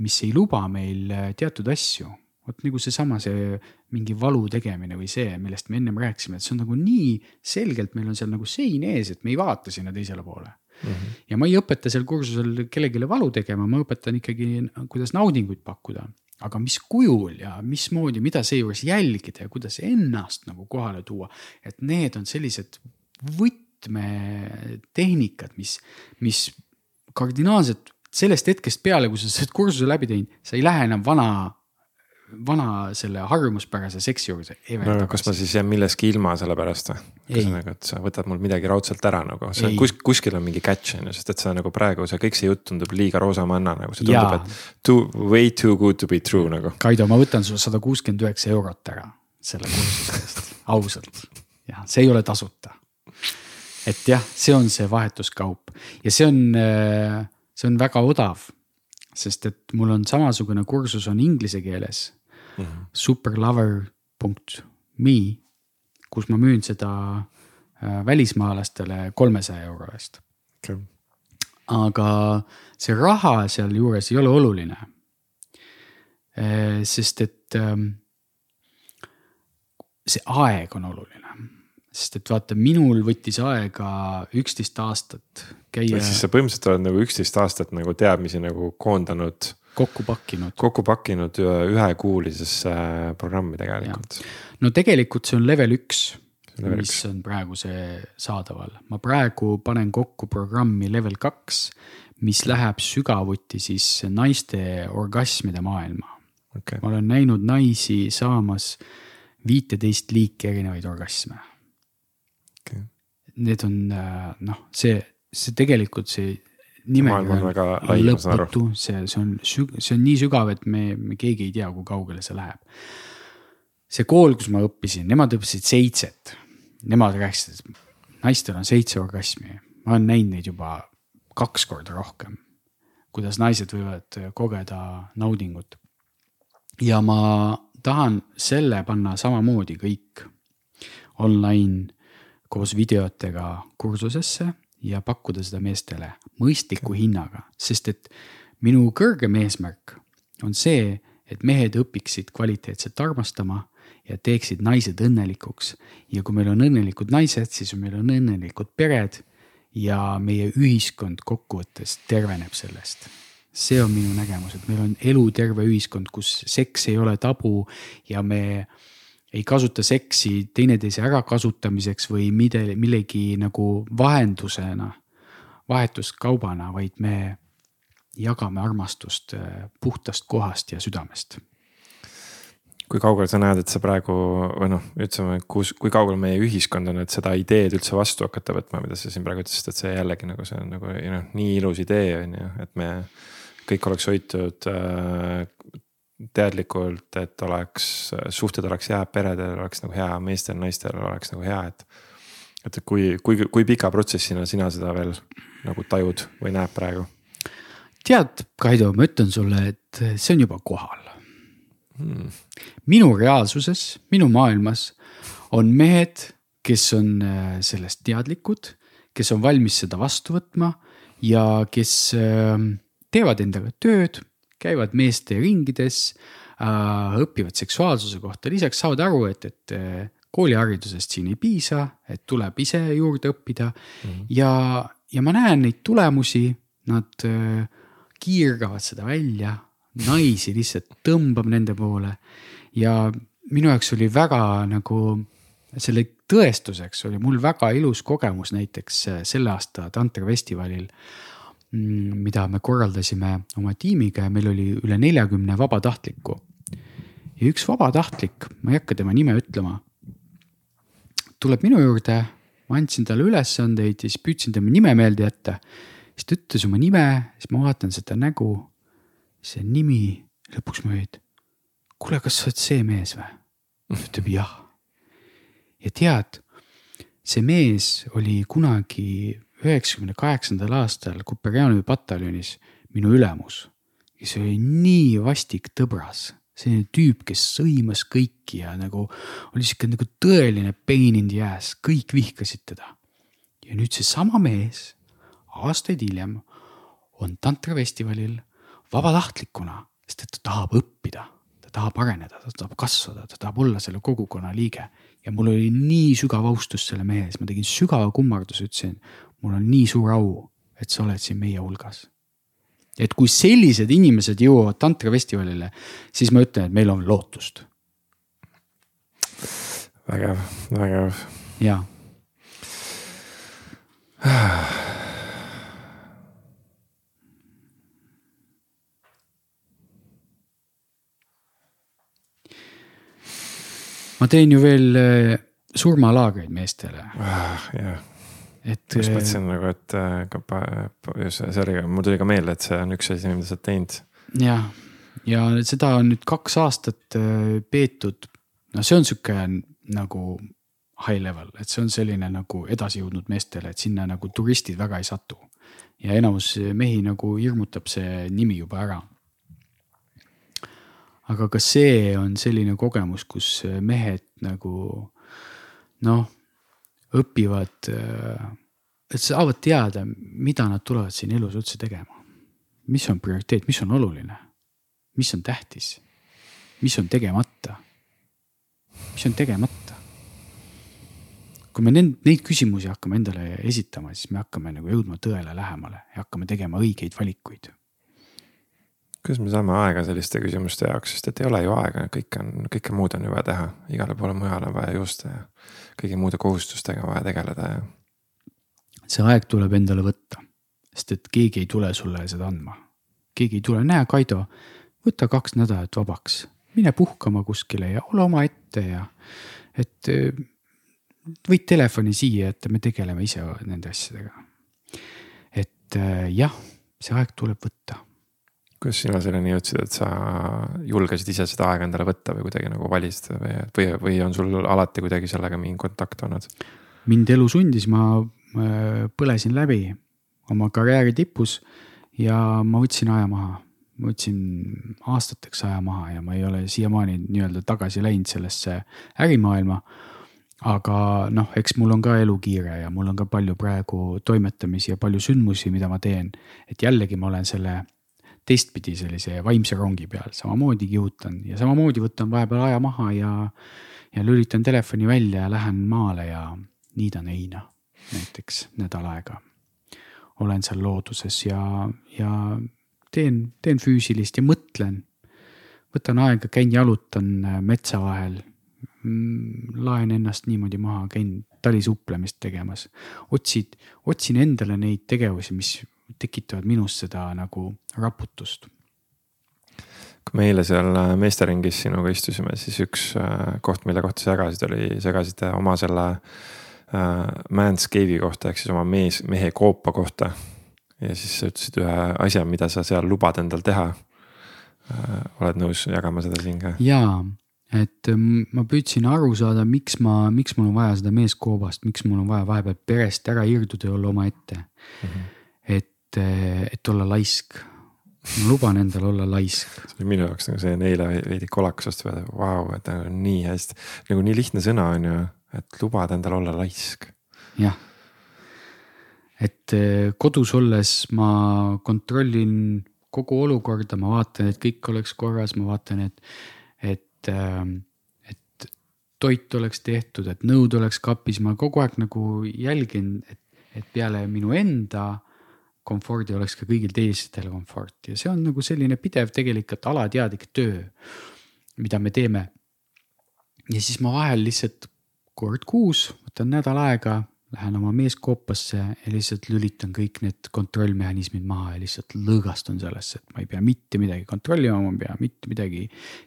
mis ei luba meil äh, teatud asju. vot nagu seesama, see mingi valu tegemine või see, millest me ennem rääkisime, et see on nagu nii selgelt, meil on seal nagu sein ees, et me ei vaata sinna teisele poole mm. -hmm. ja ma ei õpeta seal kursusel kellelegi valu tegema, ma õpetan ikkagi, kuidas naudinguid pakkuda aga mis kujul ja mismoodi, mida seejuures jälgida ja kuidas ennast nagu kohale tuua. et need on sellised võtmetehnikad, mis, mis kardinaalselt sellest hetkest peale, kui sa selle kursuse läbi teinud, sa ei lähe enam vana vana selle harjumuspärase seksi juurde. no kas ma siis jään milleski ilma selle pärast või? ühesõnaga, et sa võtad mul midagi raudselt ära nagu, see on kus, kuskil on mingi catch on ju, sest et see nagu praegu see kõik see jutt tundub liiga roosamanna nagu, see tundub, et too, way too good to be true nagu. Kaido, ma võtan sul sada kuuskümmend üheksa eurot ära selle kursuse eest, ausalt. jah, see ei ole tasuta. et jah, see on see vahetuskaup ja see on, äh, see on väga odav sest et mul on samasugune kursus on inglise keeles mm -hmm. superlover.me, kus ma müün seda äh, välismaalastele kolmesaja euro eest okay.. aga see raha sealjuures ei ole oluline. Äh, sest et ähm, see aeg on oluline sest et vaata, minul võttis aega üksteist aastat käia. ehk siis sa põhimõtteliselt oled nagu üksteist aastat nagu teadmisi nagu koondanud kokku pakkinud. kokku pakkinud ühekuulisesse programmi tegelikult. no tegelikult see on level üks, mis üks. on praegu see saadaval. ma praegu panen kokku programmi level kaks, mis läheb sügavuti siis naiste orgasmide maailma okay.. ma olen näinud naisi saamas viiteist liiki erinevaid orgasme okay.. Need on noh, see, see tegelikult see nimega on lõpmatu, see, see on, see on nii sügav, et me, me keegi ei tea, kui kaugele see läheb. see kool, kus ma õppisin, nemad õppisid seitset. Nemad rääkisid, et naistel on seitse orgasmi, ma olen näinud neid juba kaks korda rohkem. kuidas naised võivad kogeda naudingut. ja ma tahan selle panna samamoodi kõik online koos videotega kursusesse ja pakkuda seda meestele mõistliku hinnaga, sest et minu kõrgem eesmärk on see, et mehed õpiksid kvaliteetselt armastama ja teeksid naised õnnelikuks. ja kui meil on õnnelikud naised, siis meil on õnnelikud pered ja meie ühiskond kokkuvõttes terveneb sellest. see on minu nägemus, et meil on eluterve ühiskond, kus seks ei ole tabu ja me ei kasuta seksi teineteise ärakasutamiseks või mille, millegi nagu vahendusena, vahetuskaubana, vaid me jagame armastust äh, puhtast kohast ja südamest. kui kaugel sa näed, et sa praegu või noh, ütleme, kus, kui kaugel meie ühiskond on, et seda ideed üldse vastu hakata võtma, mida sa siin praegu ütlesid, et see jällegi nagu see on nagu noh, nii ilus idee on ju, et me kõik oleks hoitud äh, teadlikult, et oleks, suhted oleks hea, peredel oleks nagu hea, meestel, naistel oleks nagu hea, et. et kui, kui, kui pika protsessina sina seda veel nagu tajud või näed praegu? tead, Kaido, ma ütlen sulle, et see on juba kohal Hmm. minu reaalsuses, minu maailmas on mehed, kes on äh, sellest teadlikud, kes on valmis seda vastu võtma ja kes äh, teevad endaga tööd, käivad meeste ringides äh,, õpivad seksuaalsuse kohta, lisaks saavad aru, et, et äh, kooliharidusest siin ei piisa, et tuleb ise juurde õppida mm -hmm. ja, ja ma näen neid tulemusi, nad äh, kiirgavad seda välja naisi lihtsalt tõmbab nende poole. ja minu jaoks oli väga nagu selle tõestuseks oli mul väga ilus kogemus näiteks äh, selle aasta tantrafestivalil. mm, mida me korraldasime oma tiimiga ja meil oli üle neljakümne vabatahtliku. ja üks vabatahtlik, ma ei hakka tema nime ütlema. tuleb minu juurde, ma andsin talle ülesandeid ja siis püüdsin tema nime meelde jätta. siis ta ütles oma nime, siis ma vaatan seda nägu see nimi, lõpuks ma olin, kuule, kas sa oled see mees või? ta ütleb jah. ja tead, see mees oli kunagi üheksakümne kaheksandal aastal Kuperjanovi pataljonis minu ülemus, kes oli nii vastik tõbras. Selline tüüp, kes sõimas kõiki ja nagu oli sihuke nagu tõeline pain in the ass, kõik vihkasid teda. ja nüüd seesama mees aastaid hiljem on tantrafestivalil vabatahtlikuna, sest et ta tahab õppida, ta tahab areneda, ta tahab kasvada, ta tahab olla selle kogukonna liige. ja mul oli nii sügav austus selle mehe ees, ma tegin sügava kummarduse, ütlesin, mul on nii suur au, et sa oled siin meie hulgas. et kui sellised inimesed jõuavad tantrafestivalile, siis ma ütlen, et meil on lootust. vägev, vägev. jaa ma teen ju veel äh, surmalaagreid meestele ah,. jah, et. just mõtlesin nagu, et äh, see oli, mul tuli ka meelde, et see on üks asi, mida sa oled teinud. jah, ja seda on nüüd kaks aastat äh, peetud, no see on sihuke nagu high level, et see on selline nagu edasijõudnud meestele, et sinna nagu turistid väga ei satu. ja enamus mehi nagu hirmutab see nimi juba ära aga ka see on selline kogemus, kus mehed nagu noh, õpivad, et saavad teada, mida nad tulevad siin elus üldse tegema. mis on prioriteet, mis on oluline, mis on tähtis, mis on tegemata, mis on tegemata. kui me neid, neid küsimusi hakkame endale esitama, siis me hakkame nagu jõudma tõele lähemale ja hakkame tegema õigeid valikuid kuidas me saame aega selliste küsimuste jaoks, sest et ei ole ju aega, kõik on, kõike muud on ju vaja teha, igale poole mujale on vaja joosta ja kõigi muude kohustustega vaja tegeleda ja. see aeg tuleb endale võtta, sest et keegi ei tule sulle seda andma. keegi ei tule, näe, Kaido, võta kaks nädalat vabaks, mine puhkama kuskile ja ole omaette ja et eh, võid telefoni siia, et me tegeleme ise nende asjadega. et eh, jah, see aeg tuleb võtta kuidas sina selleni jõudsid, et sa julgesid ise seda aega endale võtta või kuidagi nagu valisid või, või, või on sul alati kuidagi sellega mingi kontakt olnud? mind elu sundis, ma põlesin läbi oma karjääri tipus ja ma võtsin aja maha. ma võtsin aastateks aja maha ja ma ei ole siiamaani nii-öelda tagasi läinud sellesse ärimaailma. aga noh, eks mul on ka elu kiire ja mul on ka palju praegu toimetamisi ja palju sündmusi, mida ma teen. et jällegi ma olen selle teistpidi sellise vaimse rongi peal, samamoodi kihutan ja samamoodi võtan vahepeal aja maha ja, ja lülitan telefoni välja ja lähen maale ja niidan heina näiteks nädal aega. olen seal looduses ja, ja teen, teen füüsilist ja mõtlen. võtan aega, käin jalutan äh, metsa vahel. Mm, laen ennast niimoodi maha, käin talisuuplemist tegemas, otsid, otsin endale neid tegevusi, mis tekitavad minus seda nagu raputust. kui me eile seal äh, meesteringis sinuga istusime, siis üks äh, koht, mille kohta sa jagasid, oli, sa jagasid oma selle äh, manscape'i kohta ehk siis oma mees, mehe koopa kohta. ja siis sa ütlesid ühe asja, mida sa seal lubad endal teha äh,. oled nõus jagama seda siin ka? jaa, et ähm, ma püüdsin aru saada, miks ma, miks mul on vaja seda meeskoobast, miks mul on vaja vahepeal perest ära irduda ja olla omaette mm. -hmm. Et olla laisk, ma luban endal olla laisk. see oli minu jaoks nagu see neile veidi kolakusest peale, vau, et nii hästi, nagu nii lihtne sõna on ju, et lubada endal olla laisk. jah. et eh, kodus olles ma kontrollin kogu olukorda, ma vaatan, et kõik oleks korras, ma vaatan, et, et, et toit oleks tehtud, et nõud oleks kapis, ma kogu aeg nagu jälgin, et, et peale minu enda komfordi oleks ka kõigil teistel komfort ja see on nagu selline pidev tegelikult alateadlik töö, mida me teeme. ja siis ma vahel lihtsalt kord kuus võtan nädal aega, lähen oma meeskoopasse ja lihtsalt lülitan kõik need kontrollmehhanismid maha ja lihtsalt lõõgastun sellesse, et ma ei pea mitte midagi kontrollima, ma ei pea mitte midagi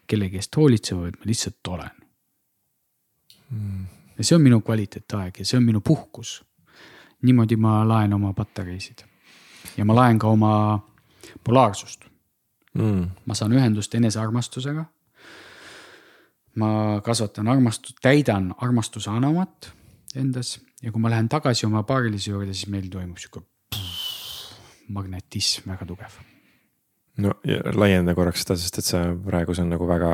kellegi eest hoolitsema, vaid ma lihtsalt olen mm.. ja see on minu kvaliteetaeg ja see on minu puhkus. niimoodi ma laen oma patareisid ja ma laen ka oma polaarsust. Mm.. ma saan ühendust enesearmastusega. ma kasvatan armastust, täidan armastuse anomat endas ja kui ma lähen tagasi oma paarilise juurde, siis meil toimub sihuke magnetism väga tugev no laienda korraks seda, sest et see praegu see on nagu väga,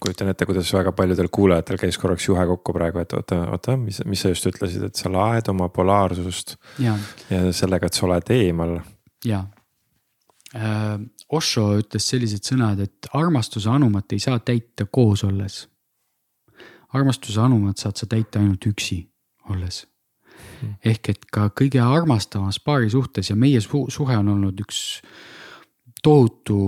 kujutan ette, kuidas väga paljudel kuulajatel käis korraks juhe kokku praegu, et oota, oota, mis, mis sa just ütlesid, et sa laed oma polaarsust. ja sellega, et sa oled eemal. ja äh,, Osho ütles sellised sõnad, et armastuse anumat ei saa täita koos olles. armastuse anumat saad sa täita ainult üksi olles hmm. ehk et ka kõige armastavamas paari suhtes ja meie suhe on olnud üks tohutu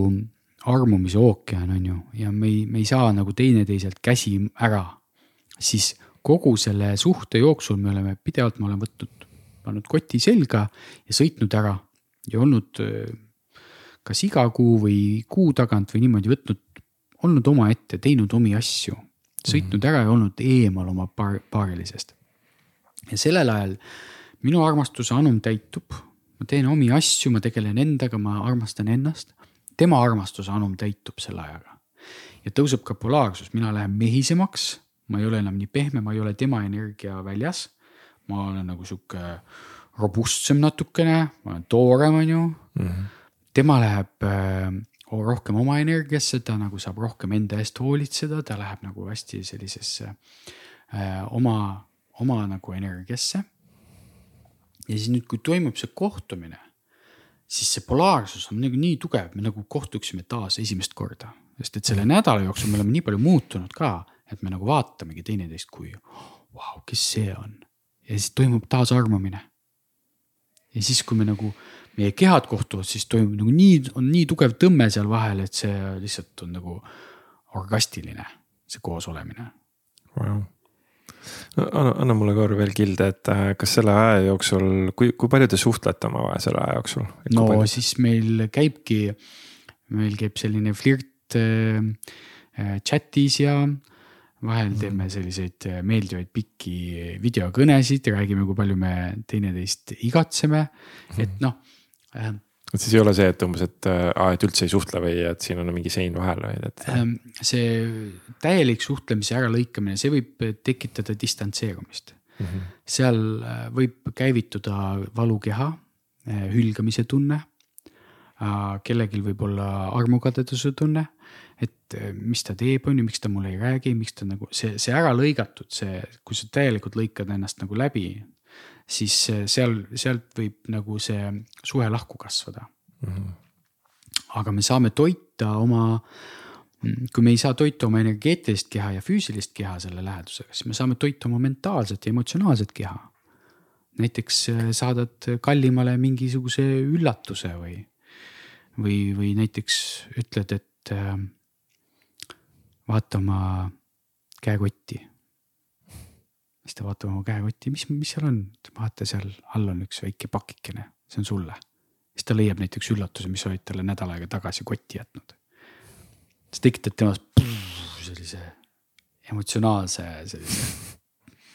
armumise ookean, on ju, ja me ei, me ei saa nagu teineteiselt käsi ära. siis kogu selle suhte jooksul me oleme pidevalt, ma olen võtnud, pannud koti selga ja sõitnud ära ja olnud kas iga kuu või kuu tagant või niimoodi võtnud, olnud omaette, teinud omi asju, sõitnud ära ja olnud eemal oma paar, paarilisest. ja sellel ajal minu armastuse anum täitub ma teen omi asju, ma tegelen endaga, ma armastan ennast. tema armastuse anum täitub selle ajaga. ja tõuseb ka polaarsus, mina lähen mehisemaks, ma ei ole enam nii pehme, ma ei ole tema energia väljas. ma olen nagu sihuke robustsem natukene, ma olen toorem, on ju mm. -hmm. tema läheb äh, rohkem oma energiasse, ta nagu saab rohkem enda eest hoolitseda, ta läheb nagu hästi sellisesse äh, oma, oma nagu energiasse ja siis nüüd, kui toimub see kohtumine, siis see polaarsus on nagu nii tugev, me nagu kohtuksime taas esimest korda. sest et selle nädala jooksul me oleme nii palju muutunud ka, et me nagu vaatamegi teineteist kui vau, kes see on. ja siis toimub taas armumine. ja siis, kui me nagu, meie kehad kohtuvad, siis toimub nagu nii, on nii tugev tõmme seal vahel, et see lihtsalt on nagu orgastiline, see koosolemine wow no anna, anna mulle korra veel kilde, et äh, kas selle aja jooksul, kui, kui palju te suhtlete omavahel selle aja jooksul? no palju... siis meil käibki, meil käib selline flirt äh, äh chat'is ja vahel teeme mhm. selliseid äh, meeldivaid pikki videokõnesid ja räägime, kui palju me teineteist igatseme, et mhm. noh äh, et siis ei ole see, et umbes, et aa, et üldse ei suhtle või et siin on mingi sein vahel, vaid et. Ähm, see täielik suhtlemise äralõikamine, see võib tekitada distantseerumist mm. -hmm. seal äh, võib käivituda valukeha, äh, hülgamise tunne. Äh, kellelgi võib olla armukadeduse tunne, et mis ta teeb, on ju, miks ta mulle ei räägi, miks ta nagu see, see ära lõigatud, see, kui sa täielikult lõikad ennast nagu läbi siis eh, seal, sealt võib nagu see suhe lahku kasvada mm. -hmm. aga me saame toita oma, mm, kui me ei saa toita oma energeetilist keha ja füüsilist keha selle lähedusega, siis me saame toita oma mentaalset ja emotsionaalset keha. näiteks eh, saadad kallimale mingisuguse üllatuse või, või, või näiteks ütled, et äh, vaata oma käekotti siis ta vaatab oma käekotti, mis, mis seal on, vaata seal all on üks väike pakikene, see on sulle. siis ta leiab näiteks üllatuse, mis olid talle nädal aega tagasi kotti jätnud. see tekitab temas sellise emotsionaalse sellise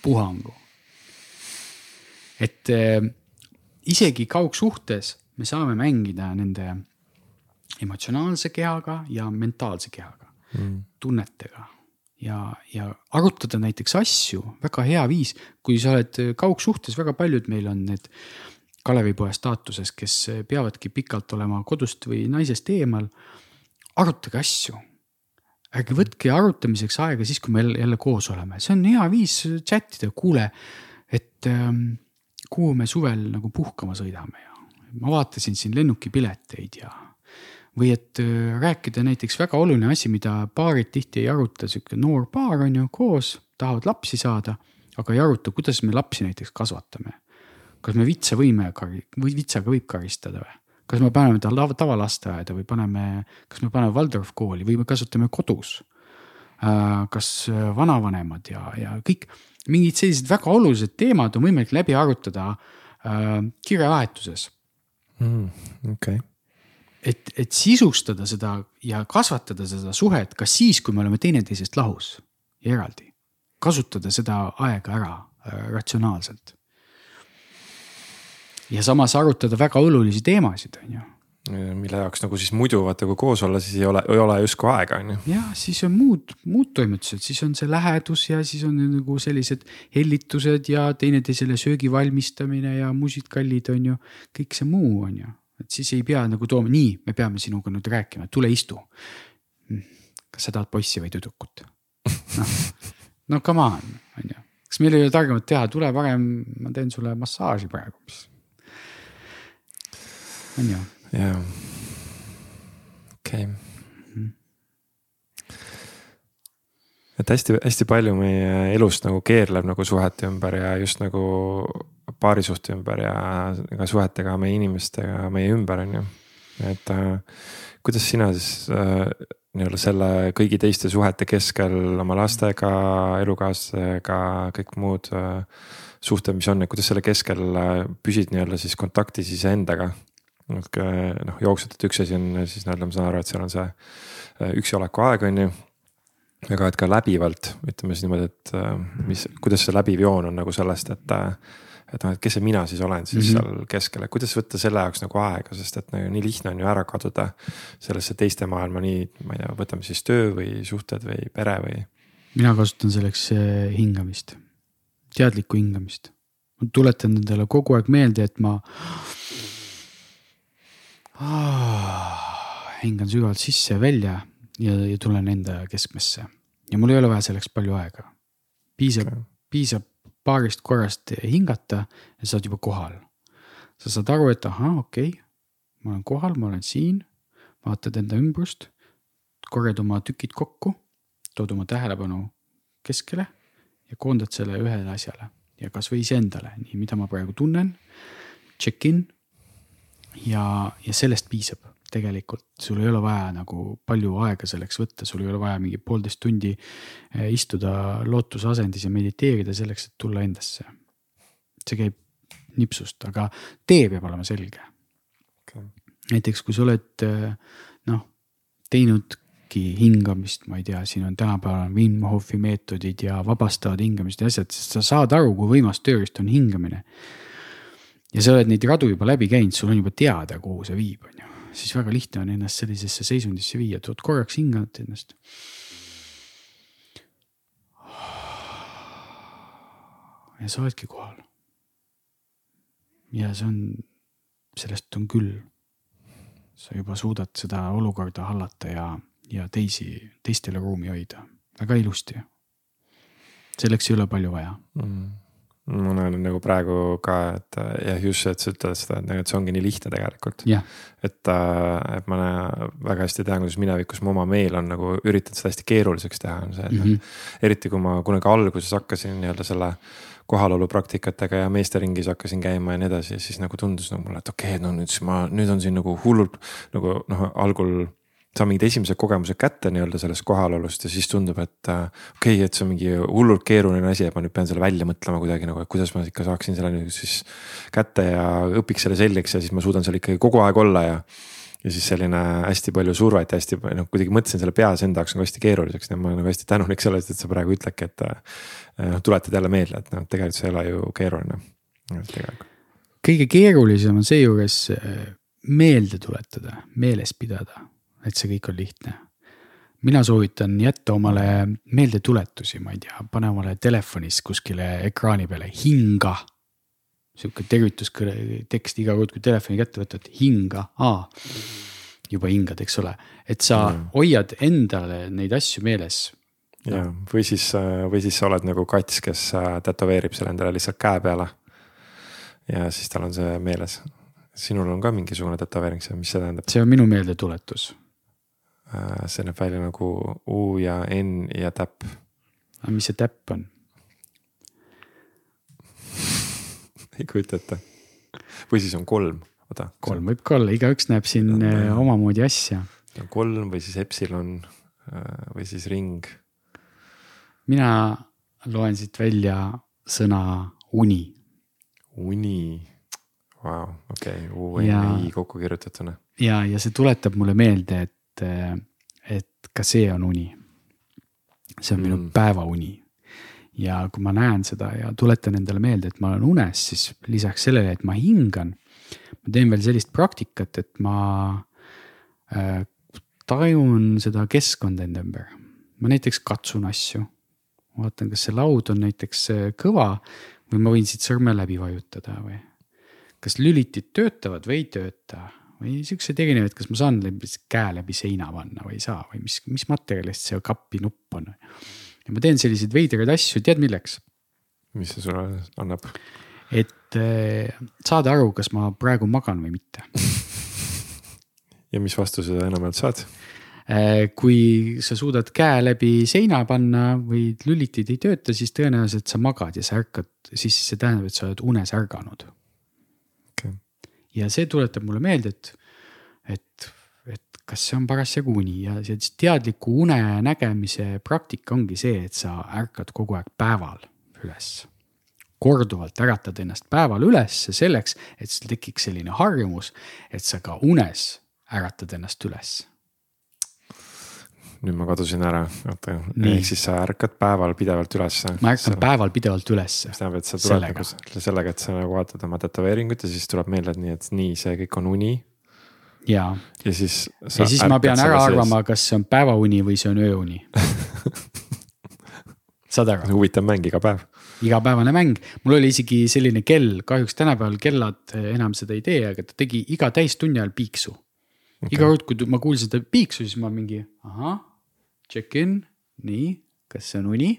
puhangu. et äh, isegi kaugsuhtes me saame mängida nende emotsionaalse kehaga ja mentaalse kehaga mm., tunnetega ja, ja arutada näiteks asju, väga hea viis, kui sa oled kaugsuhtes, väga paljud meil on need Kalevipoja staatuses, kes peavadki pikalt olema kodust või naisest eemal. arutage asju. ärge võtke arutamiseks aega siis, kui me jälle, jälle koos oleme, see on hea viis chat ida, kuule, et ähm, kuhu me suvel nagu puhkama sõidame ja ma vaatasin siin lennukipileteid ja või et äh, rääkida näiteks väga oluline asi, mida paarid tihti ei aruta, sihuke noor paar on ju koos, tahavad lapsi saada, aga ei aruta, kuidas me lapsi näiteks kasvatame. kas me vitsa võime või vitsaga võib karistada või? kas me paneme ta tavalasteaeda või paneme, kas me paneme Waldorf kooli või me kasvatame kodus? Äh, kas äh, vanavanemad ja, ja kõik mingid sellised väga olulised teemad on võimalik läbi arutada kirjavahetuses mm,. okei okay et, et sisustada seda ja kasvatada seda suhet ka siis, kui me oleme teineteisest lahus ja eraldi. kasutada seda aega ära äh, ratsionaalselt. ja samas arutada väga olulisi teemasid, on ju mille jaoks nagu siis muidu vaata, kui koos olla, siis ei ole, ei ole justkui aega, on ju. ja siis on muud, muud toimetused, siis on see lähedus ja siis on nagu sellised hellitused ja teineteisele söögi valmistamine ja musikallid on ju, kõik see muu on ju et siis ei pea nagu tooma, nii, me peame sinuga nüüd rääkima, tule istu. Hmm, kas sa tahad poissi või tüdrukut? noh, no come on, on ju, kas meil ei ole targemat teha, tule parem, ma teen sulle massaaži praegu, mis. on ju. jaa, okei okay et hästi-hästi palju meie elust nagu keerleb nagu suhete ümber ja just nagu paarisuhte ümber ja ka suhetega meie inimestega meie ümber, on ju. et äh, kuidas sina siis äh, nii-öelda selle kõigi teiste suhete keskel oma lastega, elukaaslasega, kõik muud äh, suhted, mis on, et kuidas selle keskel püsid nii-öelda siis kontaktis iseendaga? noh, jooksutad üks asi on siis nii-öelda, ma saan aru, et seal on see äh, üksi oleku aeg, on ju aga et ka läbivalt, ütleme siis niimoodi, et mis, kuidas see läbiv joon on nagu sellest, et. Et noh, et kes see mina siis olen siis mm -hmm. seal keskel, et kuidas võtta selle jaoks nagu aega, sest et nagu nii lihtne on ju ära kaduda. sellesse teiste maailma, nii, ma ei tea, võtame siis töö või suhted või pere või. mina kasutan selleks äh, hingamist, teadlikku hingamist. ma tuletan endale kogu aeg meelde, et ma ah, hingan sügavalt sisse ja välja ja, ja tulen enda keskmesse ja mul ei ole vaja selleks palju aega. piisab okay., piisab paarist korrast hingata ja sa oled juba kohal. sa saad aru, et ahah, okei okay,, ma olen kohal, ma olen siin, vaatad enda ümbrust, korjad oma tükid kokku, tood oma tähelepanu keskele ja koondad selle ühele asjale ja kasvõi iseendale, nii, mida ma praegu tunnen. Check in ja, ja sellest piisab tegelikult sul ei ole vaja nagu palju aega selleks võtta, sul ei ole vaja mingi poolteist tundi eh, istuda lootusasendis ja mediteerida selleks, et tulla endasse. see käib nipsust, aga tee peab olema selge okay.. näiteks kui sa oled eh, noh, teinudki hingamist, ma ei tea, siin on tänapäeval Wim Hofi meetodid ja vabastavad hingamist ja asjad, sest sa saad aru, kui võimas tööriist on hingamine. ja sa oled neid radu juba läbi käinud, sul on juba teada, kuhu see viib, on ju siis väga lihtne on ennast sellisesse seisundisse viia, et vot korraks hingad ennast. ja sa oledki kohal. ja see on, sellest on küll. sa juba suudad seda olukorda hallata ja, ja teisi, teistele ruumi hoida väga ilusti. selleks ei ole palju vaja mm ma näen nagu praegu ka, et jah, just see, et sa ütled seda, et nagu, et see ongi nii lihtne tegelikult yeah.. et, äh, et ma väga hästi tean, kuidas minevikus mu oma meel on nagu üritanud seda hästi keeruliseks teha, on see, et mm -hmm. eriti kui ma kunagi alguses hakkasin nii-öelda selle kohalolu praktikatega ja meesteringis hakkasin käima ja nii edasi, siis nagu tundus nagu mulle, et okei okay,, no nüüd siis ma, nüüd on siin nagu hullult nagu noh, algul saan mingid esimesed kogemused kätte nii-öelda sellest kohalolust ja siis tundub, et äh, okei okay,, et see on mingi hullult keeruline asi, et ma nüüd pean selle välja mõtlema kuidagi nagu, et kuidas ma ikka saaksin selle nüüd siis kätte ja õpiks selle selgeks ja siis ma suudan seal ikkagi kogu aeg olla ja. ja siis selline hästi palju survet ja hästi noh, kuidagi mõtlesin selle peas enda jaoks nagu hästi keeruliseks, nii et ma olen nagu hästi tänulik selle eest, et sa praegu ütledki, et äh, noh, tuletad jälle meelde, et noh, tegelikult see ei ole ju keeruline. kõige keerulisem on seejuures äh, meelde tuletada, meeles pidada et see kõik on lihtne. mina soovitan jätta omale meeldetuletusi, ma ei tea, pane omale telefonis kuskile ekraani peale hinga. sihuke tervituskõne tekst iga kord, kui telefoni kätte võtad, hinga, aa. juba hingad, eks ole, et sa mm. hoiad endale neid asju meeles ja, või siis, või siis sa oled nagu kats, kes äh, tätoveerib selle endale lihtsalt käe peale. ja siis tal on see meeles. sinul on ka mingisugune tätoveering, see, mis see tähendab? see on minu meeldetuletus. Äh, see näeb välja nagu U ja N ja täpp. aga mis see täpp on? ei kujuta ette. või siis on kolm, oota. kolm võib ka olla, igaüks näeb siin no, äh, omamoodi asja. kolm või siis epsilon või siis ring mina loen siit välja sõna uni. uni, vau, okei, U N I kokku kirjutatuna. ja, ja see tuletab mulle meelde, et, et ka see on uni. see on mm. minu päevauni. ja kui ma näen seda ja tuletan endale meelde, et ma olen unes, siis lisaks sellele, et ma hingan, ma teen veel sellist praktikat, et ma äh, tajun seda keskkonda enda ümber. ma näiteks katsun asju vaatan, kas see laud on näiteks äh, kõva või ma võin siit sõrme läbi vajutada või. kas lülitid töötavad või ei tööta või siukseid erinevaid, kas ma saan läbi, käe läbi seina panna või ei saa või mis, mis materjalist see kapi nupp on. ja ma teen selliseid veidraid asju, tead milleks? mis see sulle annab? et äh, saada aru, kas ma praegu magan või mitte ja mis vastuse sa enamjaolt saad? Äh, kui sa suudad käe läbi seina panna või lülitid ei tööta, siis tõenäoliselt sa magad ja sa ärkad, siis see tähendab, et sa oled unes ärganud. Ja see tuletab mulle meelde, et, et, et kas see on parasjagu uni ja see teadliku une nägemise praktika ongi see, et sa ärkad kogu aeg päeval üles. Korduvalt äratad ennast päeval üles selleks, et sul tekiks selline harjumus, et sa ka unes äratad ennast üles nüüd ma kadusin ära, oota, ehk siis sa ärkad päeval pidevalt ülesse. ma ärkan sa... päeval pidevalt ülesse. mis tähendab, et sa tuled sellega. nagu sellega, et sa nagu vaatad oma tätoveeringut ja siis tuleb meelde, et nii, et nii, see kõik on uni. ja, ja siis. ja siis ma pean ära arvama, kas see on päevauni või see on ööuni saad aru? huvitav mäng iga päev. igapäevane mäng, mul oli isegi selline kell, kahjuks tänapäeval kellad enam seda ei tee, aga ta tegi iga täistunni ajal piiksu okay.. iga kord, kui ma kuulsin seda piiksu, siis ma mingi ahah, check-in, nii, kas see on uni?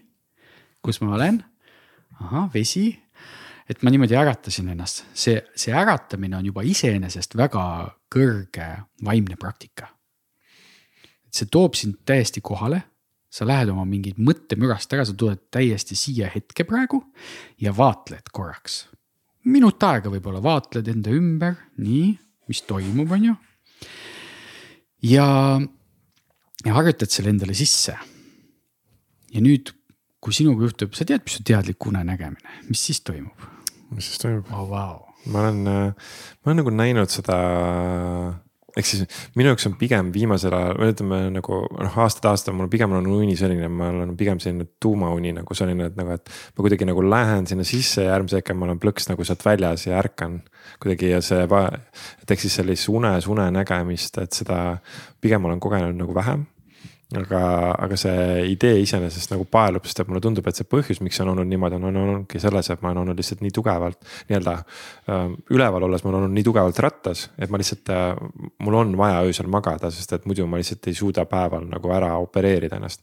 kus ma olen? ahah, vesi. et ma niimoodi äratasin ennast, see, see äratamine on juba iseenesest väga kõrge vaimne praktika. see toob sind täiesti kohale sa lähed oma mingid mõttemürast ära, sa tuled täiesti siia hetke praegu ja vaatled korraks. minut aega võib-olla vaatled enda ümber, nii, mis toimub, on ju ja, ja harjutad selle endale sisse. ja nüüd, kui sinuga juhtub, sa tead, mis on teadlik unenägemine, mis siis toimub? mis siis toimub oh,? Wow. ma olen, ma olen nagu näinud seda ehk siis minu jaoks on pigem viimasel ajal, ütleme nagu noh, aastad-aastad mul pigem on uni selline, ma olen pigem selline tuumauni nagu selline, et nagu, et. ma kuidagi nagu lähen sinna sisse ja järgmise hetke ma olen plõks nagu sealt väljas ja ärkan kuidagi ja see, et ehk siis sellist unes une nägemist, et seda pigem olen kogenud nagu vähem aga, aga see idee iseenesest nagu paelub, sest et mulle tundub, et see põhjus, miks see on olnud niimoodi, on, olnudki selles, et ma olen olnud lihtsalt nii tugevalt nii-öelda äh,. üleval olles ma olen olnud nii tugevalt rattas, et ma lihtsalt äh,, mul on vaja öösel magada, sest et muidu ma lihtsalt ei suuda päeval nagu ära opereerida ennast.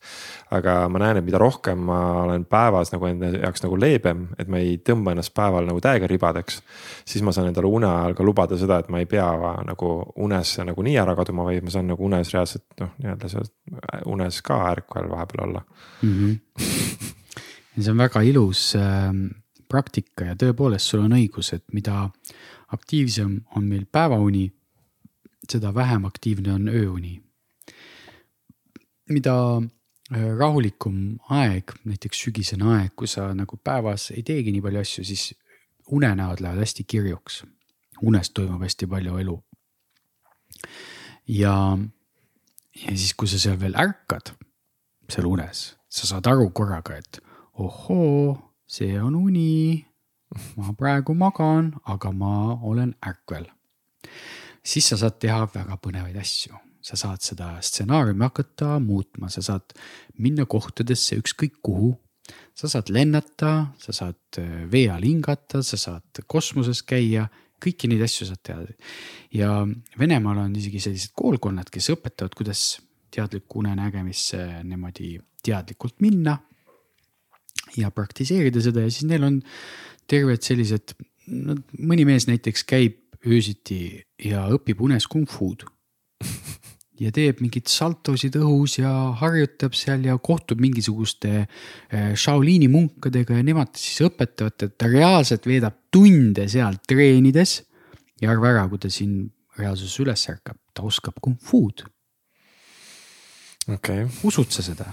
aga ma näen, et mida rohkem ma olen päevas nagu enda jaoks nagu leebem, et ma ei tõmba ennast päeval nagu täiega ribadeks. siis ma saan endale une ajal ka lubada seda, et ma ei pea nagu unes nagu nii ära kaduma, vaid ma saan nagu unes reaalselt noh, nii-öelda see unes ka ärkvel vahepeal olla mm. -hmm. see on väga ilus äh, praktika ja tõepoolest, sul on õigus, et mida aktiivsem on meil päevauni, seda vähem aktiivne on ööuni. mida äh, rahulikum aeg, näiteks sügisene aeg, kui sa nagu päevas ei teegi nii palju asju, siis unenäod lähevad hästi kirjuks. unes toimub hästi palju elu. ja ja siis, kui sa seal veel ärkad, seal unes, sa saad aru korraga, et ohoo, see on uni. ma praegu magan, aga ma olen ärkvel. siis sa saad teha väga põnevaid asju, sa saad seda stsenaariumi hakata muutma, sa saad minna kohtadesse ükskõik kuhu, sa saad lennata, sa saad äh, vee all hingata, sa saad kosmoses käia, kõiki neid asju saad teha. ja Venemaal on isegi sellised koolkonnad, kes õpetavad, kuidas teadlikku unenägemisse niimoodi teadlikult minna. ja praktiseerida seda ja siis neil on terved sellised, no mõni mees näiteks käib öösiti ja õpib unes kung fu'd ja teeb mingeid saltosid õhus ja harjutab seal ja kohtub mingisuguste eh, Shaolini munkadega ja nemad siis õpetavad, et ta reaalselt veedab tunde seal treenides. ja arva ära, kui ta siin reaalsuses üles ärkab, ta oskab kung fu'd. okei okay., usud sa seda?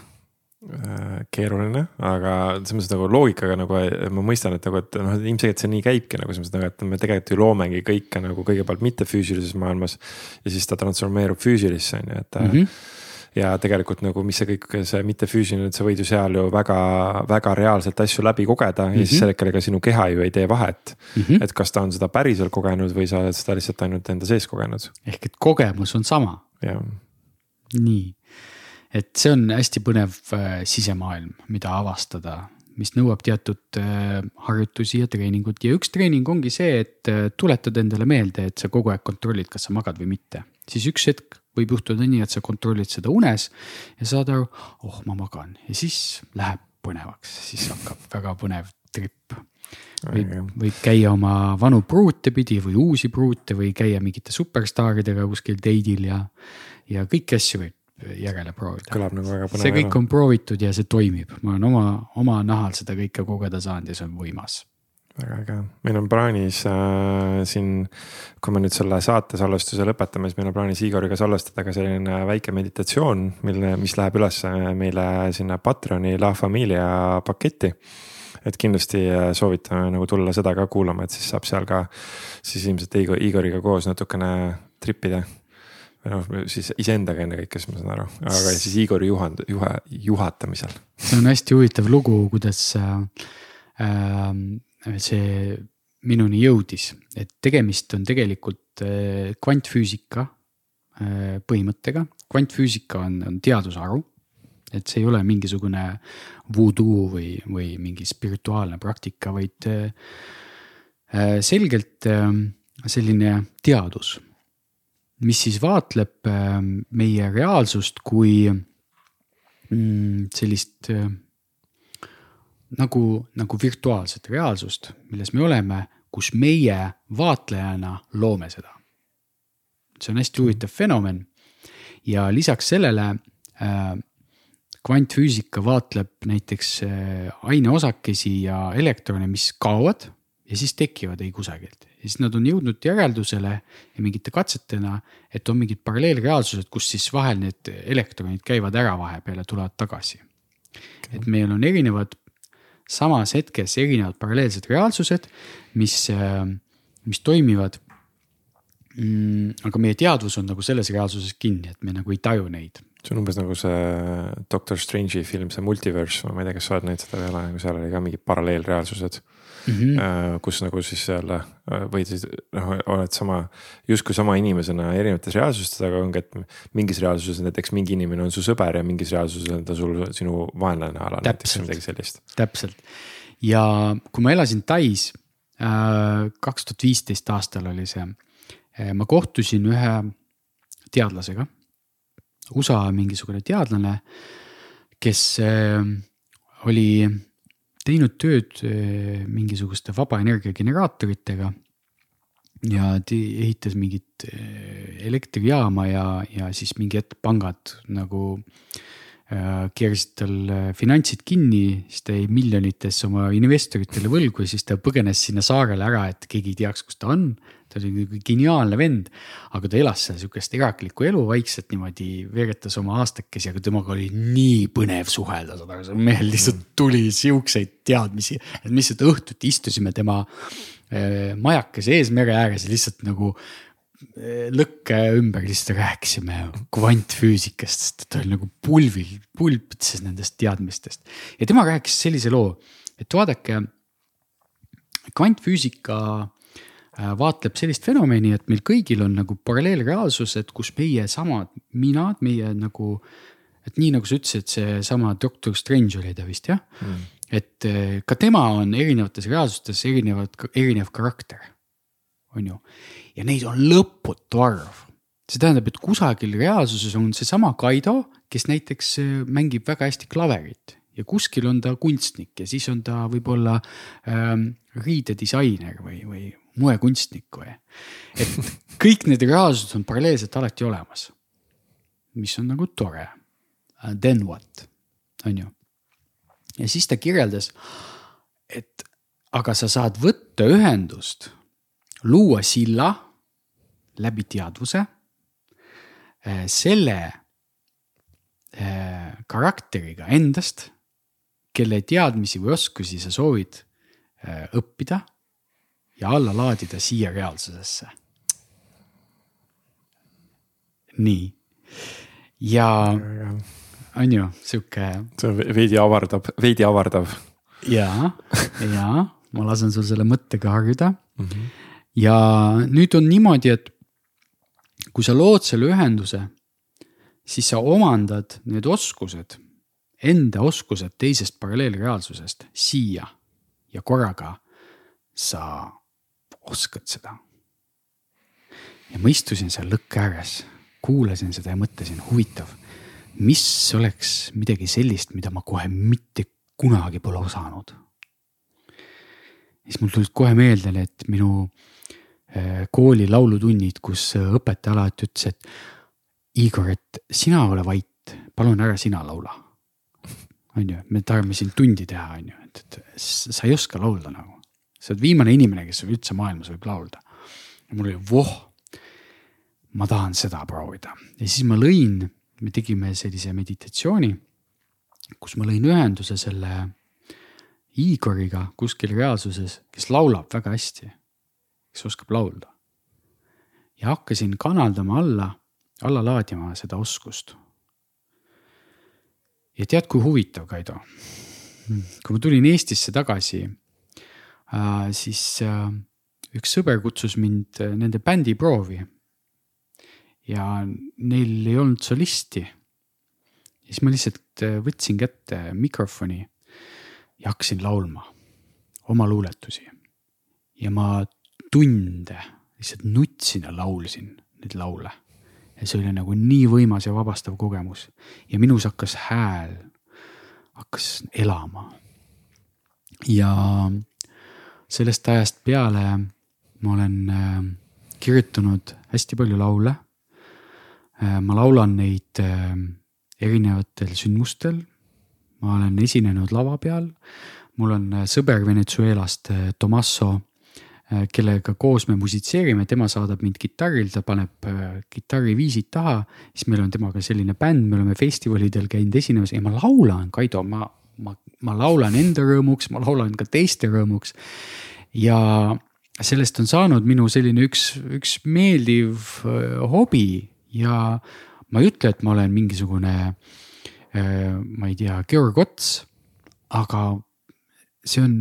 Äh, keeruline, aga selles mõttes nagu loogikaga nagu ma mõistan, et nagu, et noh, ilmselgelt see nii käibki nagu selles mõttes nagu, et me tegelikult ju loomegi kõike nagu kõigepealt mittefüüsilises maailmas. ja siis ta transformeerub füüsilisse on ju, et mm. -hmm. ja tegelikult nagu, mis see kõik, see mittefüüsiline, et sa võid ju seal ju väga, väga reaalselt asju läbi kogeda mm -hmm. ja siis mhm. sellel, kellega sinu keha ju ei tee vahet mm. -hmm. et kas ta on seda päriselt kogenud või sa oled seda lihtsalt ainult enda sees kogenud. ehk et kogemus on sama. nii et see on hästi põnev äh, sisemaailm, mida avastada, mis nõuab teatud äh, harjutusi ja treeningut. Ja üks treening ongi see, et äh, tuletad endale meelde, et sa kogu aeg kontrollid, kas sa magad või mitte. siis üks hetk võib juhtuda nii, et sa kontrollid seda unes ja saad aru, oh, ma magan. Ja siis läheb põnevaks, siis hakkab väga põnev trip. Võib, võib käia oma vanu pruute pidi või uusi pruute või käia mingite superstaaridega kuskil date'il ja, ja kõiki asju võib järele proovida. kõlab nagu väga põnev. see kõik on proovitud ja see toimib, ma olen oma, oma nahal seda kõike kogeda saanud ja see on võimas väga äge, meil on plaanis äh, siin, kui me nüüd selle saate salvestuse lõpetame, siis meil on plaanis Igoriga salvestada ka selline väike meditatsioon, mille, mis läheb üles meile sinna Patreoni La Familia paketti. et kindlasti äh, soovitame nagu tulla seda ka kuulama, et siis saab seal ka siis ilmselt Igor, Igoriga koos natukene tripida või noh, siis iseendaga ennekõike, siis ma saan aru, aga siis Igori juhand-, juhe, juhatamisel. see on hästi huvitav lugu, kuidas äh, äh, see minuni jõudis, et tegemist on tegelikult äh, kvantfüüsika äh, põhimõttega. kvantfüüsika on, on teadusharu, et see ei ole mingisugune voodoo või, või mingi spirituaalne praktika, vaid äh, äh selgelt äh, selline teadus mis siis vaatleb ähm, meie reaalsust kui mm, sellist äh, nagu, nagu virtuaalset reaalsust, milles me oleme, kus meie vaatlejana loome seda. see on hästi huvitav fenomen ja lisaks sellele äh, kvantfüüsika vaatleb näiteks äh, aineosakesi ja elektrone, mis kaovad ja siis tekivad ei kusagilt ja siis nad on jõudnud järeldusele ja mingite katsetena, et on mingid paralleelreaalsused, kus siis vahel need elektronid käivad ära vahepeal ja tulevad tagasi. Okay.. et meil on erinevad, samas hetkes erinevad paralleelsed reaalsused, mis, äh, mis toimivad. Mm,. aga meie teadvus on nagu selles reaalsuses kinni, et me nagu ei taju neid see on umbes nagu see Doctor Strange'i film, see Multiverse, ma ei tea, kas sa oled näinud seda või ei ole, nagu seal oli ka mingid paralleelreaalsused mm. -hmm. kus nagu siis jälle äh, võid siis noh, oled sama, justkui sama inimesena erinevates reaalsustes, aga ongi, et mingis reaalsuses näiteks mingi inimene on su sõber ja mingis reaalsuses on ta sul sinu vaenlane ala näiteks või midagi sellist. täpselt ja kui ma elasin Tais äh, kaks tuhat viisteist aastal oli see, ma kohtusin ühe teadlasega USA mingisugune teadlane, kes äh, oli teinud tööd äh, mingisuguste vaba energia generaatoritega. ja ehitas mingit äh, elektrijaama ja, ja siis mingi hetk pangad nagu keerasid tal finantsid kinni, siis ta jäi miljonites oma investoritele võlgu ja siis ta põgenes sinna saarele ära, et keegi ei teaks, kus ta on ta oli nagu geniaalne vend, aga ta elas seal sihukest eraklikku elu vaikselt niimoodi, veeretas oma aastakesi, aga temaga oli nii põnev suhelda, saad aru, mehel lihtsalt mm. tuli siukseid teadmisi, et me lihtsalt õhtuti istusime tema äh, majakese ees mere ääres ja lihtsalt nagu äh, lõkke ümber lihtsalt rääkisime kvantfüüsikast, sest ta oli nagu pulvil, pulbitses nendest teadmistest. ja tema rääkis sellise loo, et vaadake, kvantfüüsika vaatleb sellist fenomeni, et meil kõigil on nagu paralleelreaalsused, kus meie samad minad, meie nagu. et nii nagu sa ütlesid, seesama Doctor Strange oli ta vist jah mm., et eh, ka tema on erinevates reaalsustes erinevad, erinev karakter, on ju. ja neid on lõputu arv. see tähendab, et kusagil reaalsuses on seesama Kaido, kes näiteks eh, mängib väga hästi klaverit ja kuskil on ta kunstnik ja siis on ta võib-olla ähm, riidedisainer või, või moekunstnik või. et kõik need reaalsused on paralleelselt alati olemas. mis on nagu tore. Then what, on ju. ja siis ta kirjeldas, et aga sa saad võtta ühendust, luua silla läbi teadvuse äh, selle äh, karakteriga endast kelle teadmisi või oskusi sa soovid äh, õppida ja alla laadida siia reaalsusesse. nii, ja on ju sihuke. see veidi avardab, veidi avardab. ja, ja ma lasen sul selle mõttega harjuda mm. -hmm. ja nüüd on niimoodi, et kui sa lood selle ühenduse, siis sa omandad need oskused enda oskused teisest paralleelreaalsusest siia ja korraga sa oskad seda. ja ma istusin seal lõkke ääres, kuulasin seda ja mõtlesin, huvitav, mis oleks midagi sellist, mida ma kohe mitte kunagi pole osanud. siis mul tulid kohe meelde need minu äh, kooli laulutunnid, kus õpetaja alati ütles, et Igor, et sina ole vait, palun ära sina laula on ju, me tahame siin tundi teha, on ju, et, et sa ei oska laulda nagu. Sa oled viimane inimene, kes üldse maailmas võib laulda. ja mul oli voh, ma tahan seda proovida ja siis ma lõin, me tegime sellise meditatsiooni, kus ma lõin ühenduse selle Igoriga kuskil reaalsuses, kes laulab väga hästi, kes oskab laulda. ja hakkasin kanaldama alla, alla laadima seda oskust ja tead, kui huvitav, Kaido. kui ma tulin Eestisse tagasi, siis äh, üks sõber kutsus mind äh, nende bändiproovi. ja neil ei olnud solisti. ja siis ma lihtsalt võtsin kätte mikrofoni ja hakkasin laulma oma luuletusi. ja ma tunde lihtsalt nutsin ja laulsin neid laule ja see oli nagu nii võimas ja vabastav kogemus ja minus hakkas hääl, hakkas elama. ja sellest ajast peale ma olen äh, kirjutanud hästi palju laule. Äh, ma laulan neid äh, erinevatel sündmustel. ma olen esinenud lava peal. mul on sõber Venezuelast, Tomaso Äh, kellega koos me musitseerime, tema saadab mind kitarril, ta paneb kitarriviisid taha. siis meil on temaga selline bänd, me oleme festivalidel käinud esinemas ja ma laulan, Kaido, ma, ma, ma laulan enda rõõmuks, ma laulan ka teiste rõõmuks. ja sellest on saanud minu selline üks, üks meeldiv äh, hobi ja ma ei ütle, et ma olen mingisugune, ma ei tea, Georg Ots, aga see on,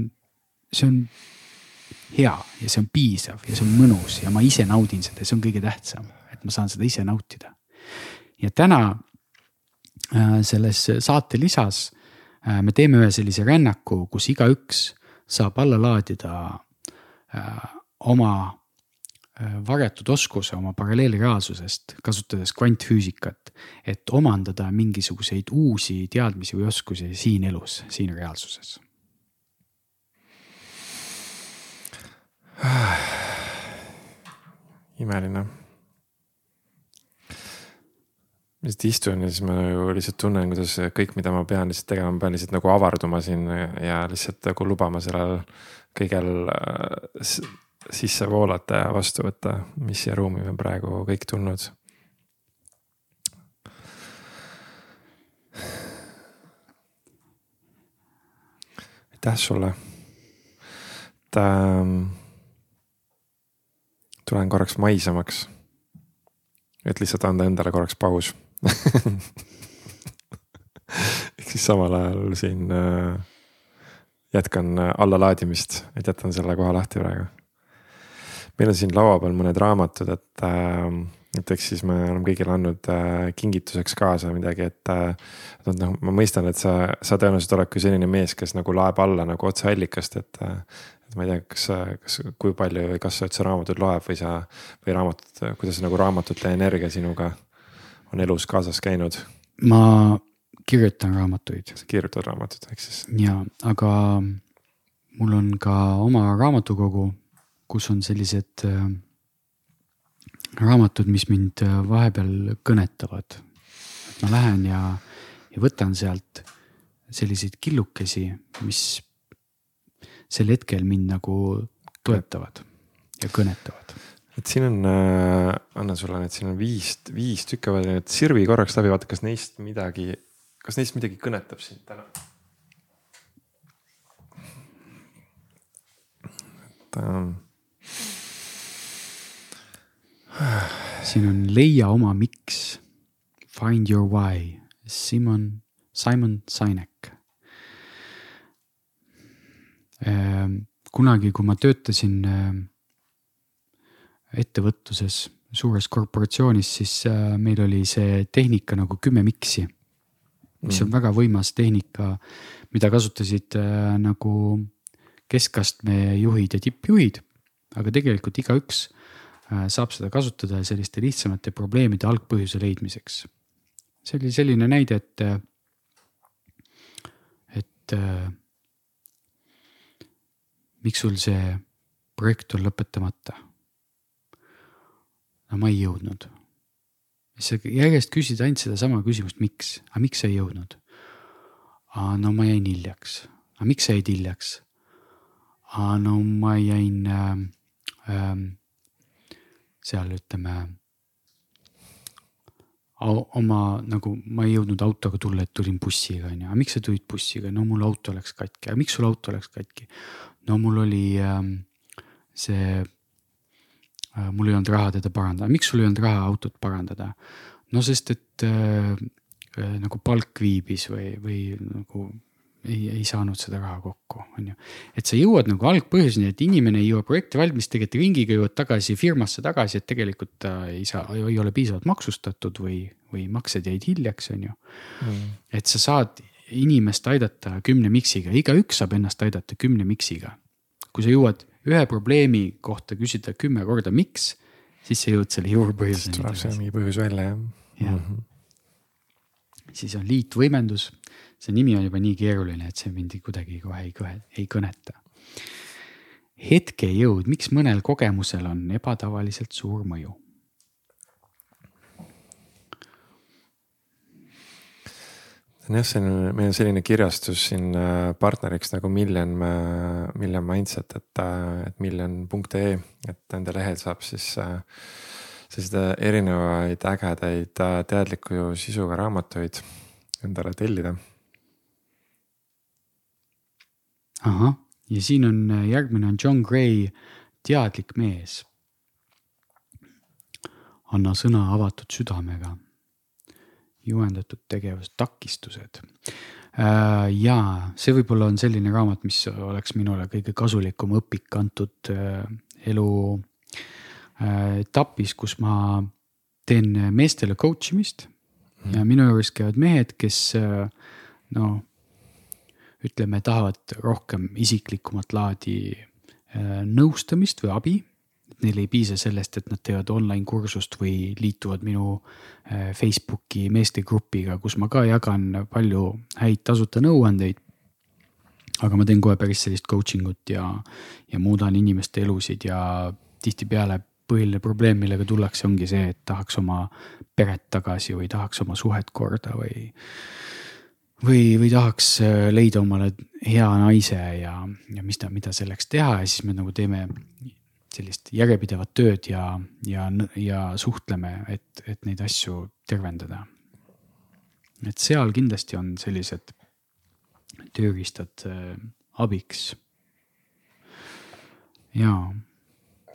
see on hea ja see on piisav ja see on mõnus ja ma ise naudin seda ja see on kõige tähtsam, et ma saan seda ise nautida. ja täna äh, selles saate lisas äh, me teeme ühe sellise rännaku, kus igaüks saab alla laadida äh, oma varjatud oskuse oma paralleelreaalsusest, kasutades kvantfüüsikat, et omandada mingisuguseid uusi teadmisi või oskusi siin elus, siin reaalsuses imeline. Ma lihtsalt istun ja siis ma ju lihtsalt tunnen, kuidas kõik, mida ma pean lihtsalt tegema, ma pean lihtsalt nagu avarduma siin ja lihtsalt nagu lubama sellel kõigel äh, sisse voolata ja vastu võtta, mis siia ruumi on praegu kõik tulnud aitäh sulle. et ähm, tulen korraks maisemaks. et lihtsalt anda endale korraks paus ehk siis samal ajal siin äh, jätkan allalaadimist, et jätan selle koha lahti praegu. meil on siin laua peal mõned raamatud, et äh, et eks siis me oleme kõigile andnud äh, kingituseks kaasa midagi, et äh,. et noh, ma mõistan, et sa, sa tõenäoliselt oled kui selline mees, kes nagu laeb alla nagu otse allikast, et äh,. et ma ei tea, kas, kas, kui palju või kas sa üldse raamatuid loed või sa või raamatut, kuidas nagu raamatute energia sinuga on elus kaasas käinud? ma kirjutan raamatuid. sa kirjutad raamatuid, ehk siis? ja, aga mul on ka oma raamatukogu, kus on sellised äh, raamatud, mis mind äh, vahepeal kõnetavad. et ma lähen ja, ja võtan sealt selliseid killukesi, mis sel hetkel mind nagu toetavad ja kõnetavad. Et siin on äh,, annan sulle need, siin on viis, viis tükki, et sirvi korraks läbi, vaata, kas neist midagi, kas neist midagi kõnetab sind täna? et ähm, siin on leia oma miks. Find your why, Simon, Simon Sinek. Ehm, kunagi, kui ma töötasin ehm, ettevõtluses suures korporatsioonis, siis äh, meil oli see tehnika nagu kümme miksi. mis on mm. väga võimas tehnika, mida kasutasid äh, nagu keskastme juhid ja tippjuhid. aga tegelikult igaüks Äh, saab seda kasutada selliste lihtsamate probleemide algpõhjuse leidmiseks. see oli selline näide, et, et miks sul see projekt on lõpetamata? No ma ei jõudnud. sa järjest küsid ainult sedasama küsimust, miks, aga miks sa ei jõudnud? no ma jäin hiljaks, aga miks sa jäid hiljaks? no ma jäin äh, äh, seal ütleme oma nagu ma ei jõudnud autoga tulla, et tulin bussiga onju, aga miks sa tulid bussiga, no mul auto läks katki, aga miks sul auto läks katki? no mul oli äh, see mul ei olnud raha teda parandada, miks sul ei olnud raha autot parandada? no sest, et äh, äh, nagu palk viibis või, või nagu ei, ei saanud seda raha kokku, on ju. et sa jõuad nagu algpõhjuseni, et inimene ei jõua projekti valmis, tegelikult ringiga jõuad tagasi firmasse tagasi, et tegelikult ta ei saa, ei ole piisavalt maksustatud või, või maksed jäid hiljaks, on ju mm.. et sa saad inimest aidata kümne miksiga, igaüks saab ennast aidata kümne miksiga. kui sa jõuad ühe probleemi kohta küsida kümme korda, miks, siis sa jõuad selle juurpõhjuseni. tuleb see mingi põhjus välja jah. jah mm -hmm., siis on liitvõimendus see nimi on juba nii keeruline, et see mind kuidagi kohe ei kõhe, ei kõneta. hetkejõud, miks mõnel kogemusel on ebatavaliselt suur mõju? Jah, see on, meil on selline kirjastus siin äh, partneriks nagu Million, Million Mindset, et, äh, et million.ee, et nende lehel saab siis äh, selliseid erinevaid ägedaid teadliku sisuga raamatuid endale tellida ahah, ja siin on äh, järgmine on John Gray, teadlik mees. anna sõna avatud südamega. Juhendatud tegevus, takistused. Äh, ja see võib-olla on selline raamat, mis oleks minule kõige kasulikum õpik antud äh, elu etapis, kus ma teen meestele coach imist ja minu juures käivad mehed, kes noh ütleme, tahavad rohkem isiklikumat laadi äh, nõustamist või abi. Neil ei piisa sellest, et nad teevad online kursust või liituvad minu äh, Facebooki meestegrupiga, kus ma ka jagan palju häid tasuta nõuandeid. aga ma teen kohe päris sellist coaching ut ja, ja muudan inimeste elusid ja tihtipeale põhiline probleem, millega tullakse, ongi see, et tahaks oma peret tagasi või tahaks oma suhet korda või või, või tahaks äh, leida omale hea naise ja, ja mis ta, mida selleks teha ja siis me nagu teeme sellist järjepidevat tööd ja, ja, ja suhtleme, et, et neid asju tervendada. et seal kindlasti on sellised tööriistad äh, abiks. ja,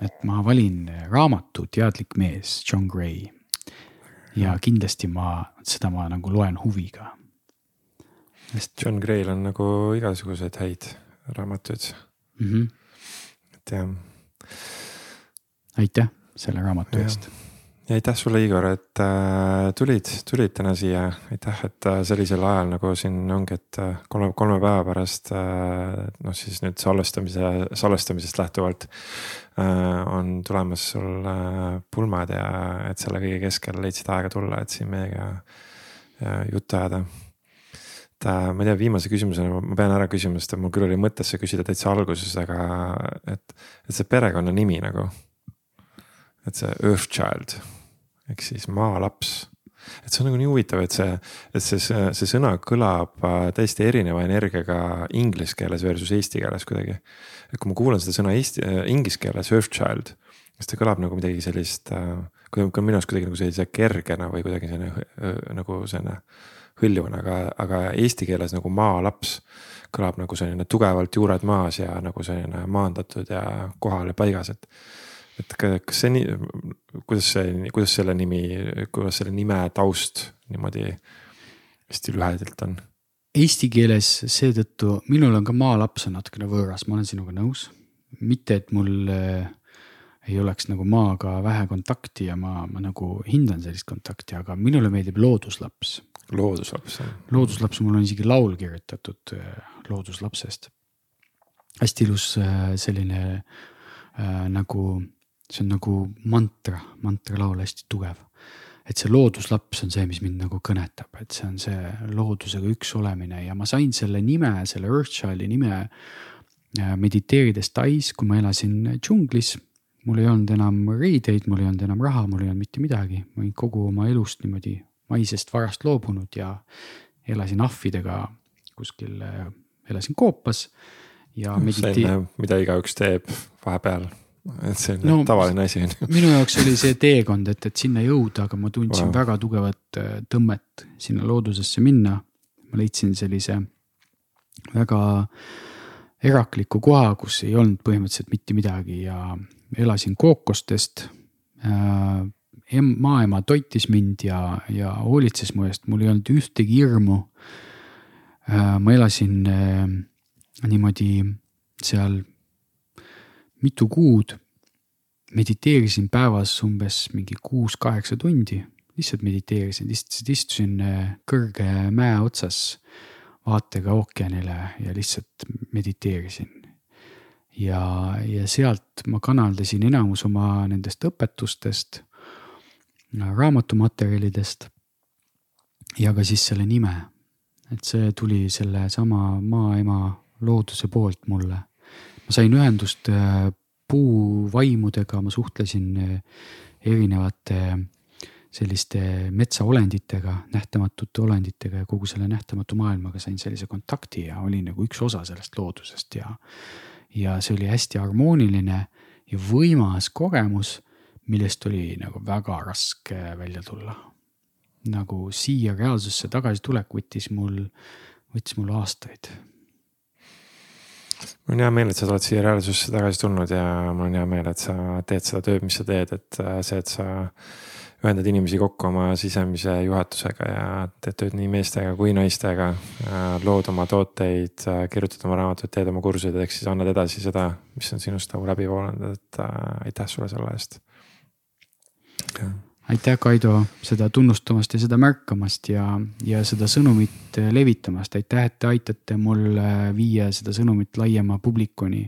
et ma valin raamatu Teadlik mees, John Gray. ja kindlasti ma, seda ma nagu loen huviga sest John Gray'l on nagu igasuguseid häid raamatuid mm. -hmm. et jah. Aitäh selle raamatu eest. Ja aitäh sulle, Igor, et äh, tulid, tulid täna siia, aitäh, et äh, sellisel ajal nagu siin ongi, et äh, kolme, kolme päeva pärast äh, noh, siis nüüd salvestamise, salvestamisest lähtuvalt äh, on tulemas sul äh, pulmad ja et selle kõige keskel leidsid aega tulla, et siin meiega äh, juttu ajada et äh, ma ei tea, viimase küsimusena ma pean ära küsima, sest mul küll oli mõttes see küsida täitsa alguses, aga et, et see perekonnanimi nagu. et see Earthchild ehk siis maalaps. et see on nagu nii huvitav, et see, et see, see, sõna kõlab äh, täiesti erineva energiaga inglise keeles versus eesti keeles kuidagi. et kui ma kuulan seda sõna eesti äh,, inglise keeles Earthchild, siis ta kõlab nagu midagi sellist äh,, kui minu arust kuidagi nagu sellise kergena või kuidagi selline äh, nagu selline hõljuvana, aga, aga eesti keeles nagu maalaps kõlab nagu selline tugevalt juured maas ja nagu selline maandatud ja kohal ja paigas, et et kas see nii, kuidas see, kuidas selle nimi, kuidas selle nime taust niimoodi hästi lühedalt on? Eesti keeles seetõttu, minul on ka maalaps on natukene võõras, ma olen sinuga nõus. mitte, et mul äh, ei oleks nagu maaga vähe kontakti ja ma, ma nagu hindan sellist kontakti, aga minule meeldib looduslaps. Looduslaps. looduslaps, mul on isegi laul kirjutatud äh, looduslapsest. hästi ilus äh, selline äh, nagu see on nagu mantra, mantralaul hästi tugev. et see looduslaps on see, mis mind nagu kõnetab, et see on see loodusega üks olemine ja ma sain selle nime, selle Earthchildi nime äh, mediteerides Tais, kui ma elasin džunglis. mul ei olnud enam riideid, mul ei olnud enam raha, mul ei olnud mitte midagi, ma olin kogu oma elust niimoodi maisest varast loobunud ja elasin ahvidega kuskil, äh, elasin koopas ja meditee-. mida igaüks teeb vahepeal et see on no, tavaline asi on ju. minu jaoks oli see teekond, et, et sinna jõuda, aga ma tundsin wow. väga tugevat äh, tõmmet sinna loodusesse minna. ma leidsin sellise väga erakliku koha, kus ei olnud põhimõtteliselt mitte midagi ja elasin kookostest maaema toitis mind ja, ja hoolitses mu eest, mul ei olnud ühtegi hirmu äh,. ma elasin äh, niimoodi seal mitu kuud mediteerisin päevas umbes mingi kuus-kaheksa tundi, lihtsalt mediteerisin, lihtsalt istusin äh, kõrge mäe otsas vaatega ookeanile ja lihtsalt mediteerisin. ja, ja sealt ma kanaldasin enamus oma nendest õpetustest, raamatumaterjalidest ja ka siis selle nime. et see tuli sellesama maaema looduse poolt mulle ma sain ühendust äh, puuvaimudega, ma suhtlesin äh, erinevate selliste metsaolenditega, nähtamatute olenditega ja kogu selle nähtamatu maailmaga sain sellise kontakti ja olin nagu üks osa sellest loodusest ja. ja see oli hästi harmooniline ja võimas kogemus, millest oli nagu väga raske välja tulla. nagu siia reaalsusse tagasitulek võttis mul, võttis mul aastaid mul on hea meel, et sa oled siia reaalsusse tagasi tulnud ja mul on hea meel, et sa teed seda tööd, mis sa teed, et äh, see, et sa ühendad inimesi kokku oma sisemise juhatusega ja teed tööd nii meestega kui naistega. Äh, lood oma tooteid, äh, kirjutad oma raamatuid, teed oma kursuseid, ehk siis annad edasi seda, mis on sinust nagu läbi voolanud, et aitäh sulle selle eest aitäh, Kaido, seda tunnustamast ja seda märkamast ja, ja seda sõnumit levitamast. aitäh, et te aitate mul viia seda sõnumit laiema publikuni.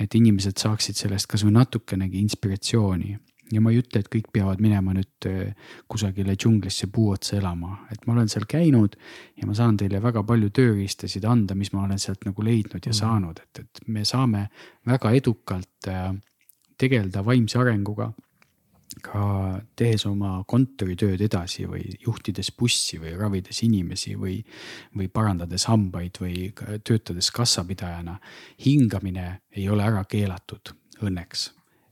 et inimesed saaksid sellest kasvõi natukenegi inspiratsiooni. ja ma ei ütle, et kõik peavad minema nüüd äh, kusagile džunglisse puu otsa elama, et ma olen seal käinud ja ma saan teile väga palju tööriistasid anda, mis ma olen sealt nagu leidnud ja mm. saanud, et, et me saame väga edukalt äh, tegeleda vaimse arenguga ka tehes oma kontoritööd edasi või juhtides bussi või ravides inimesi või, või parandades hambaid või töötades kassapidajana. hingamine ei ole ära keelatud, õnneks.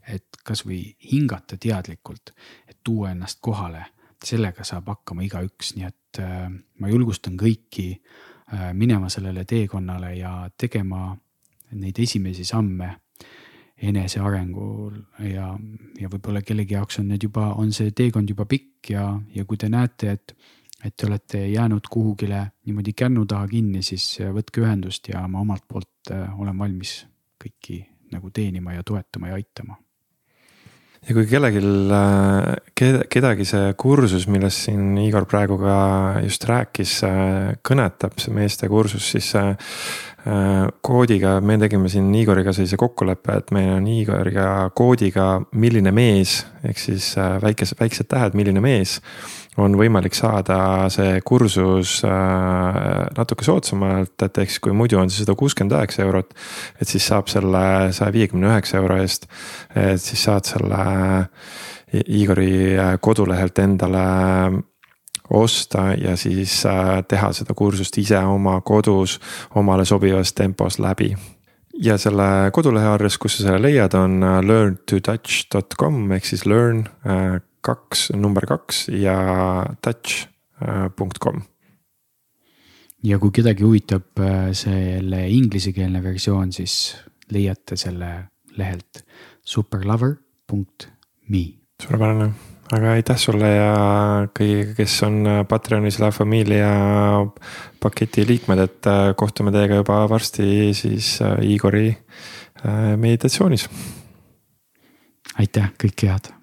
et kasvõi hingata teadlikult, et tuua ennast kohale, sellega saab hakkama igaüks, nii et äh, ma julgustan kõiki äh, minema sellele teekonnale ja tegema neid esimesi samme enesearengul ja, ja võib-olla kellegi jaoks on need juba, on see teekond juba pikk ja, ja kui te näete, et, et te olete jäänud kuhugile niimoodi kännu taha kinni, siis võtke ühendust ja ma omalt poolt äh, olen valmis kõiki nagu teenima ja toetama ja aitama. Ja kui kellelgi, kedagi see kursus, millest siin Igor praegu ka just rääkis, kõnetab, see meeste kursus, siis koodiga, me tegime siin Igoriga sellise kokkuleppe, et meil on Igoriga koodiga milline mees, ehk siis väikesed, väiksed tähed, milline mees on võimalik saada see kursus äh, natuke soodsamalt, et ehk siis kui muidu on see sada kuuskümmend üheksa eurot. et siis saab selle saja viiekümne üheksa euro eest, et siis saad selle Igori äh, kodulehelt endale osta ja siis äh, teha seda kursust ise oma kodus omale sobivas tempos läbi ja selle kodulehe aadress, kus sa selle leiad, on learntotouch.com ehk siis learn kaks, number kaks ja touch.com. ja kui kedagi huvitab äh, selle inglisekeelne versioon, siis leiate selle lehelt superlover.me. suurepärane, aga aitäh sulle ja kõigiga, kes on Patreonis La Familia paketi liikmed, et äh, kohtume teiega juba varsti siis äh, Igori meditatsioonis. aitäh, kõike head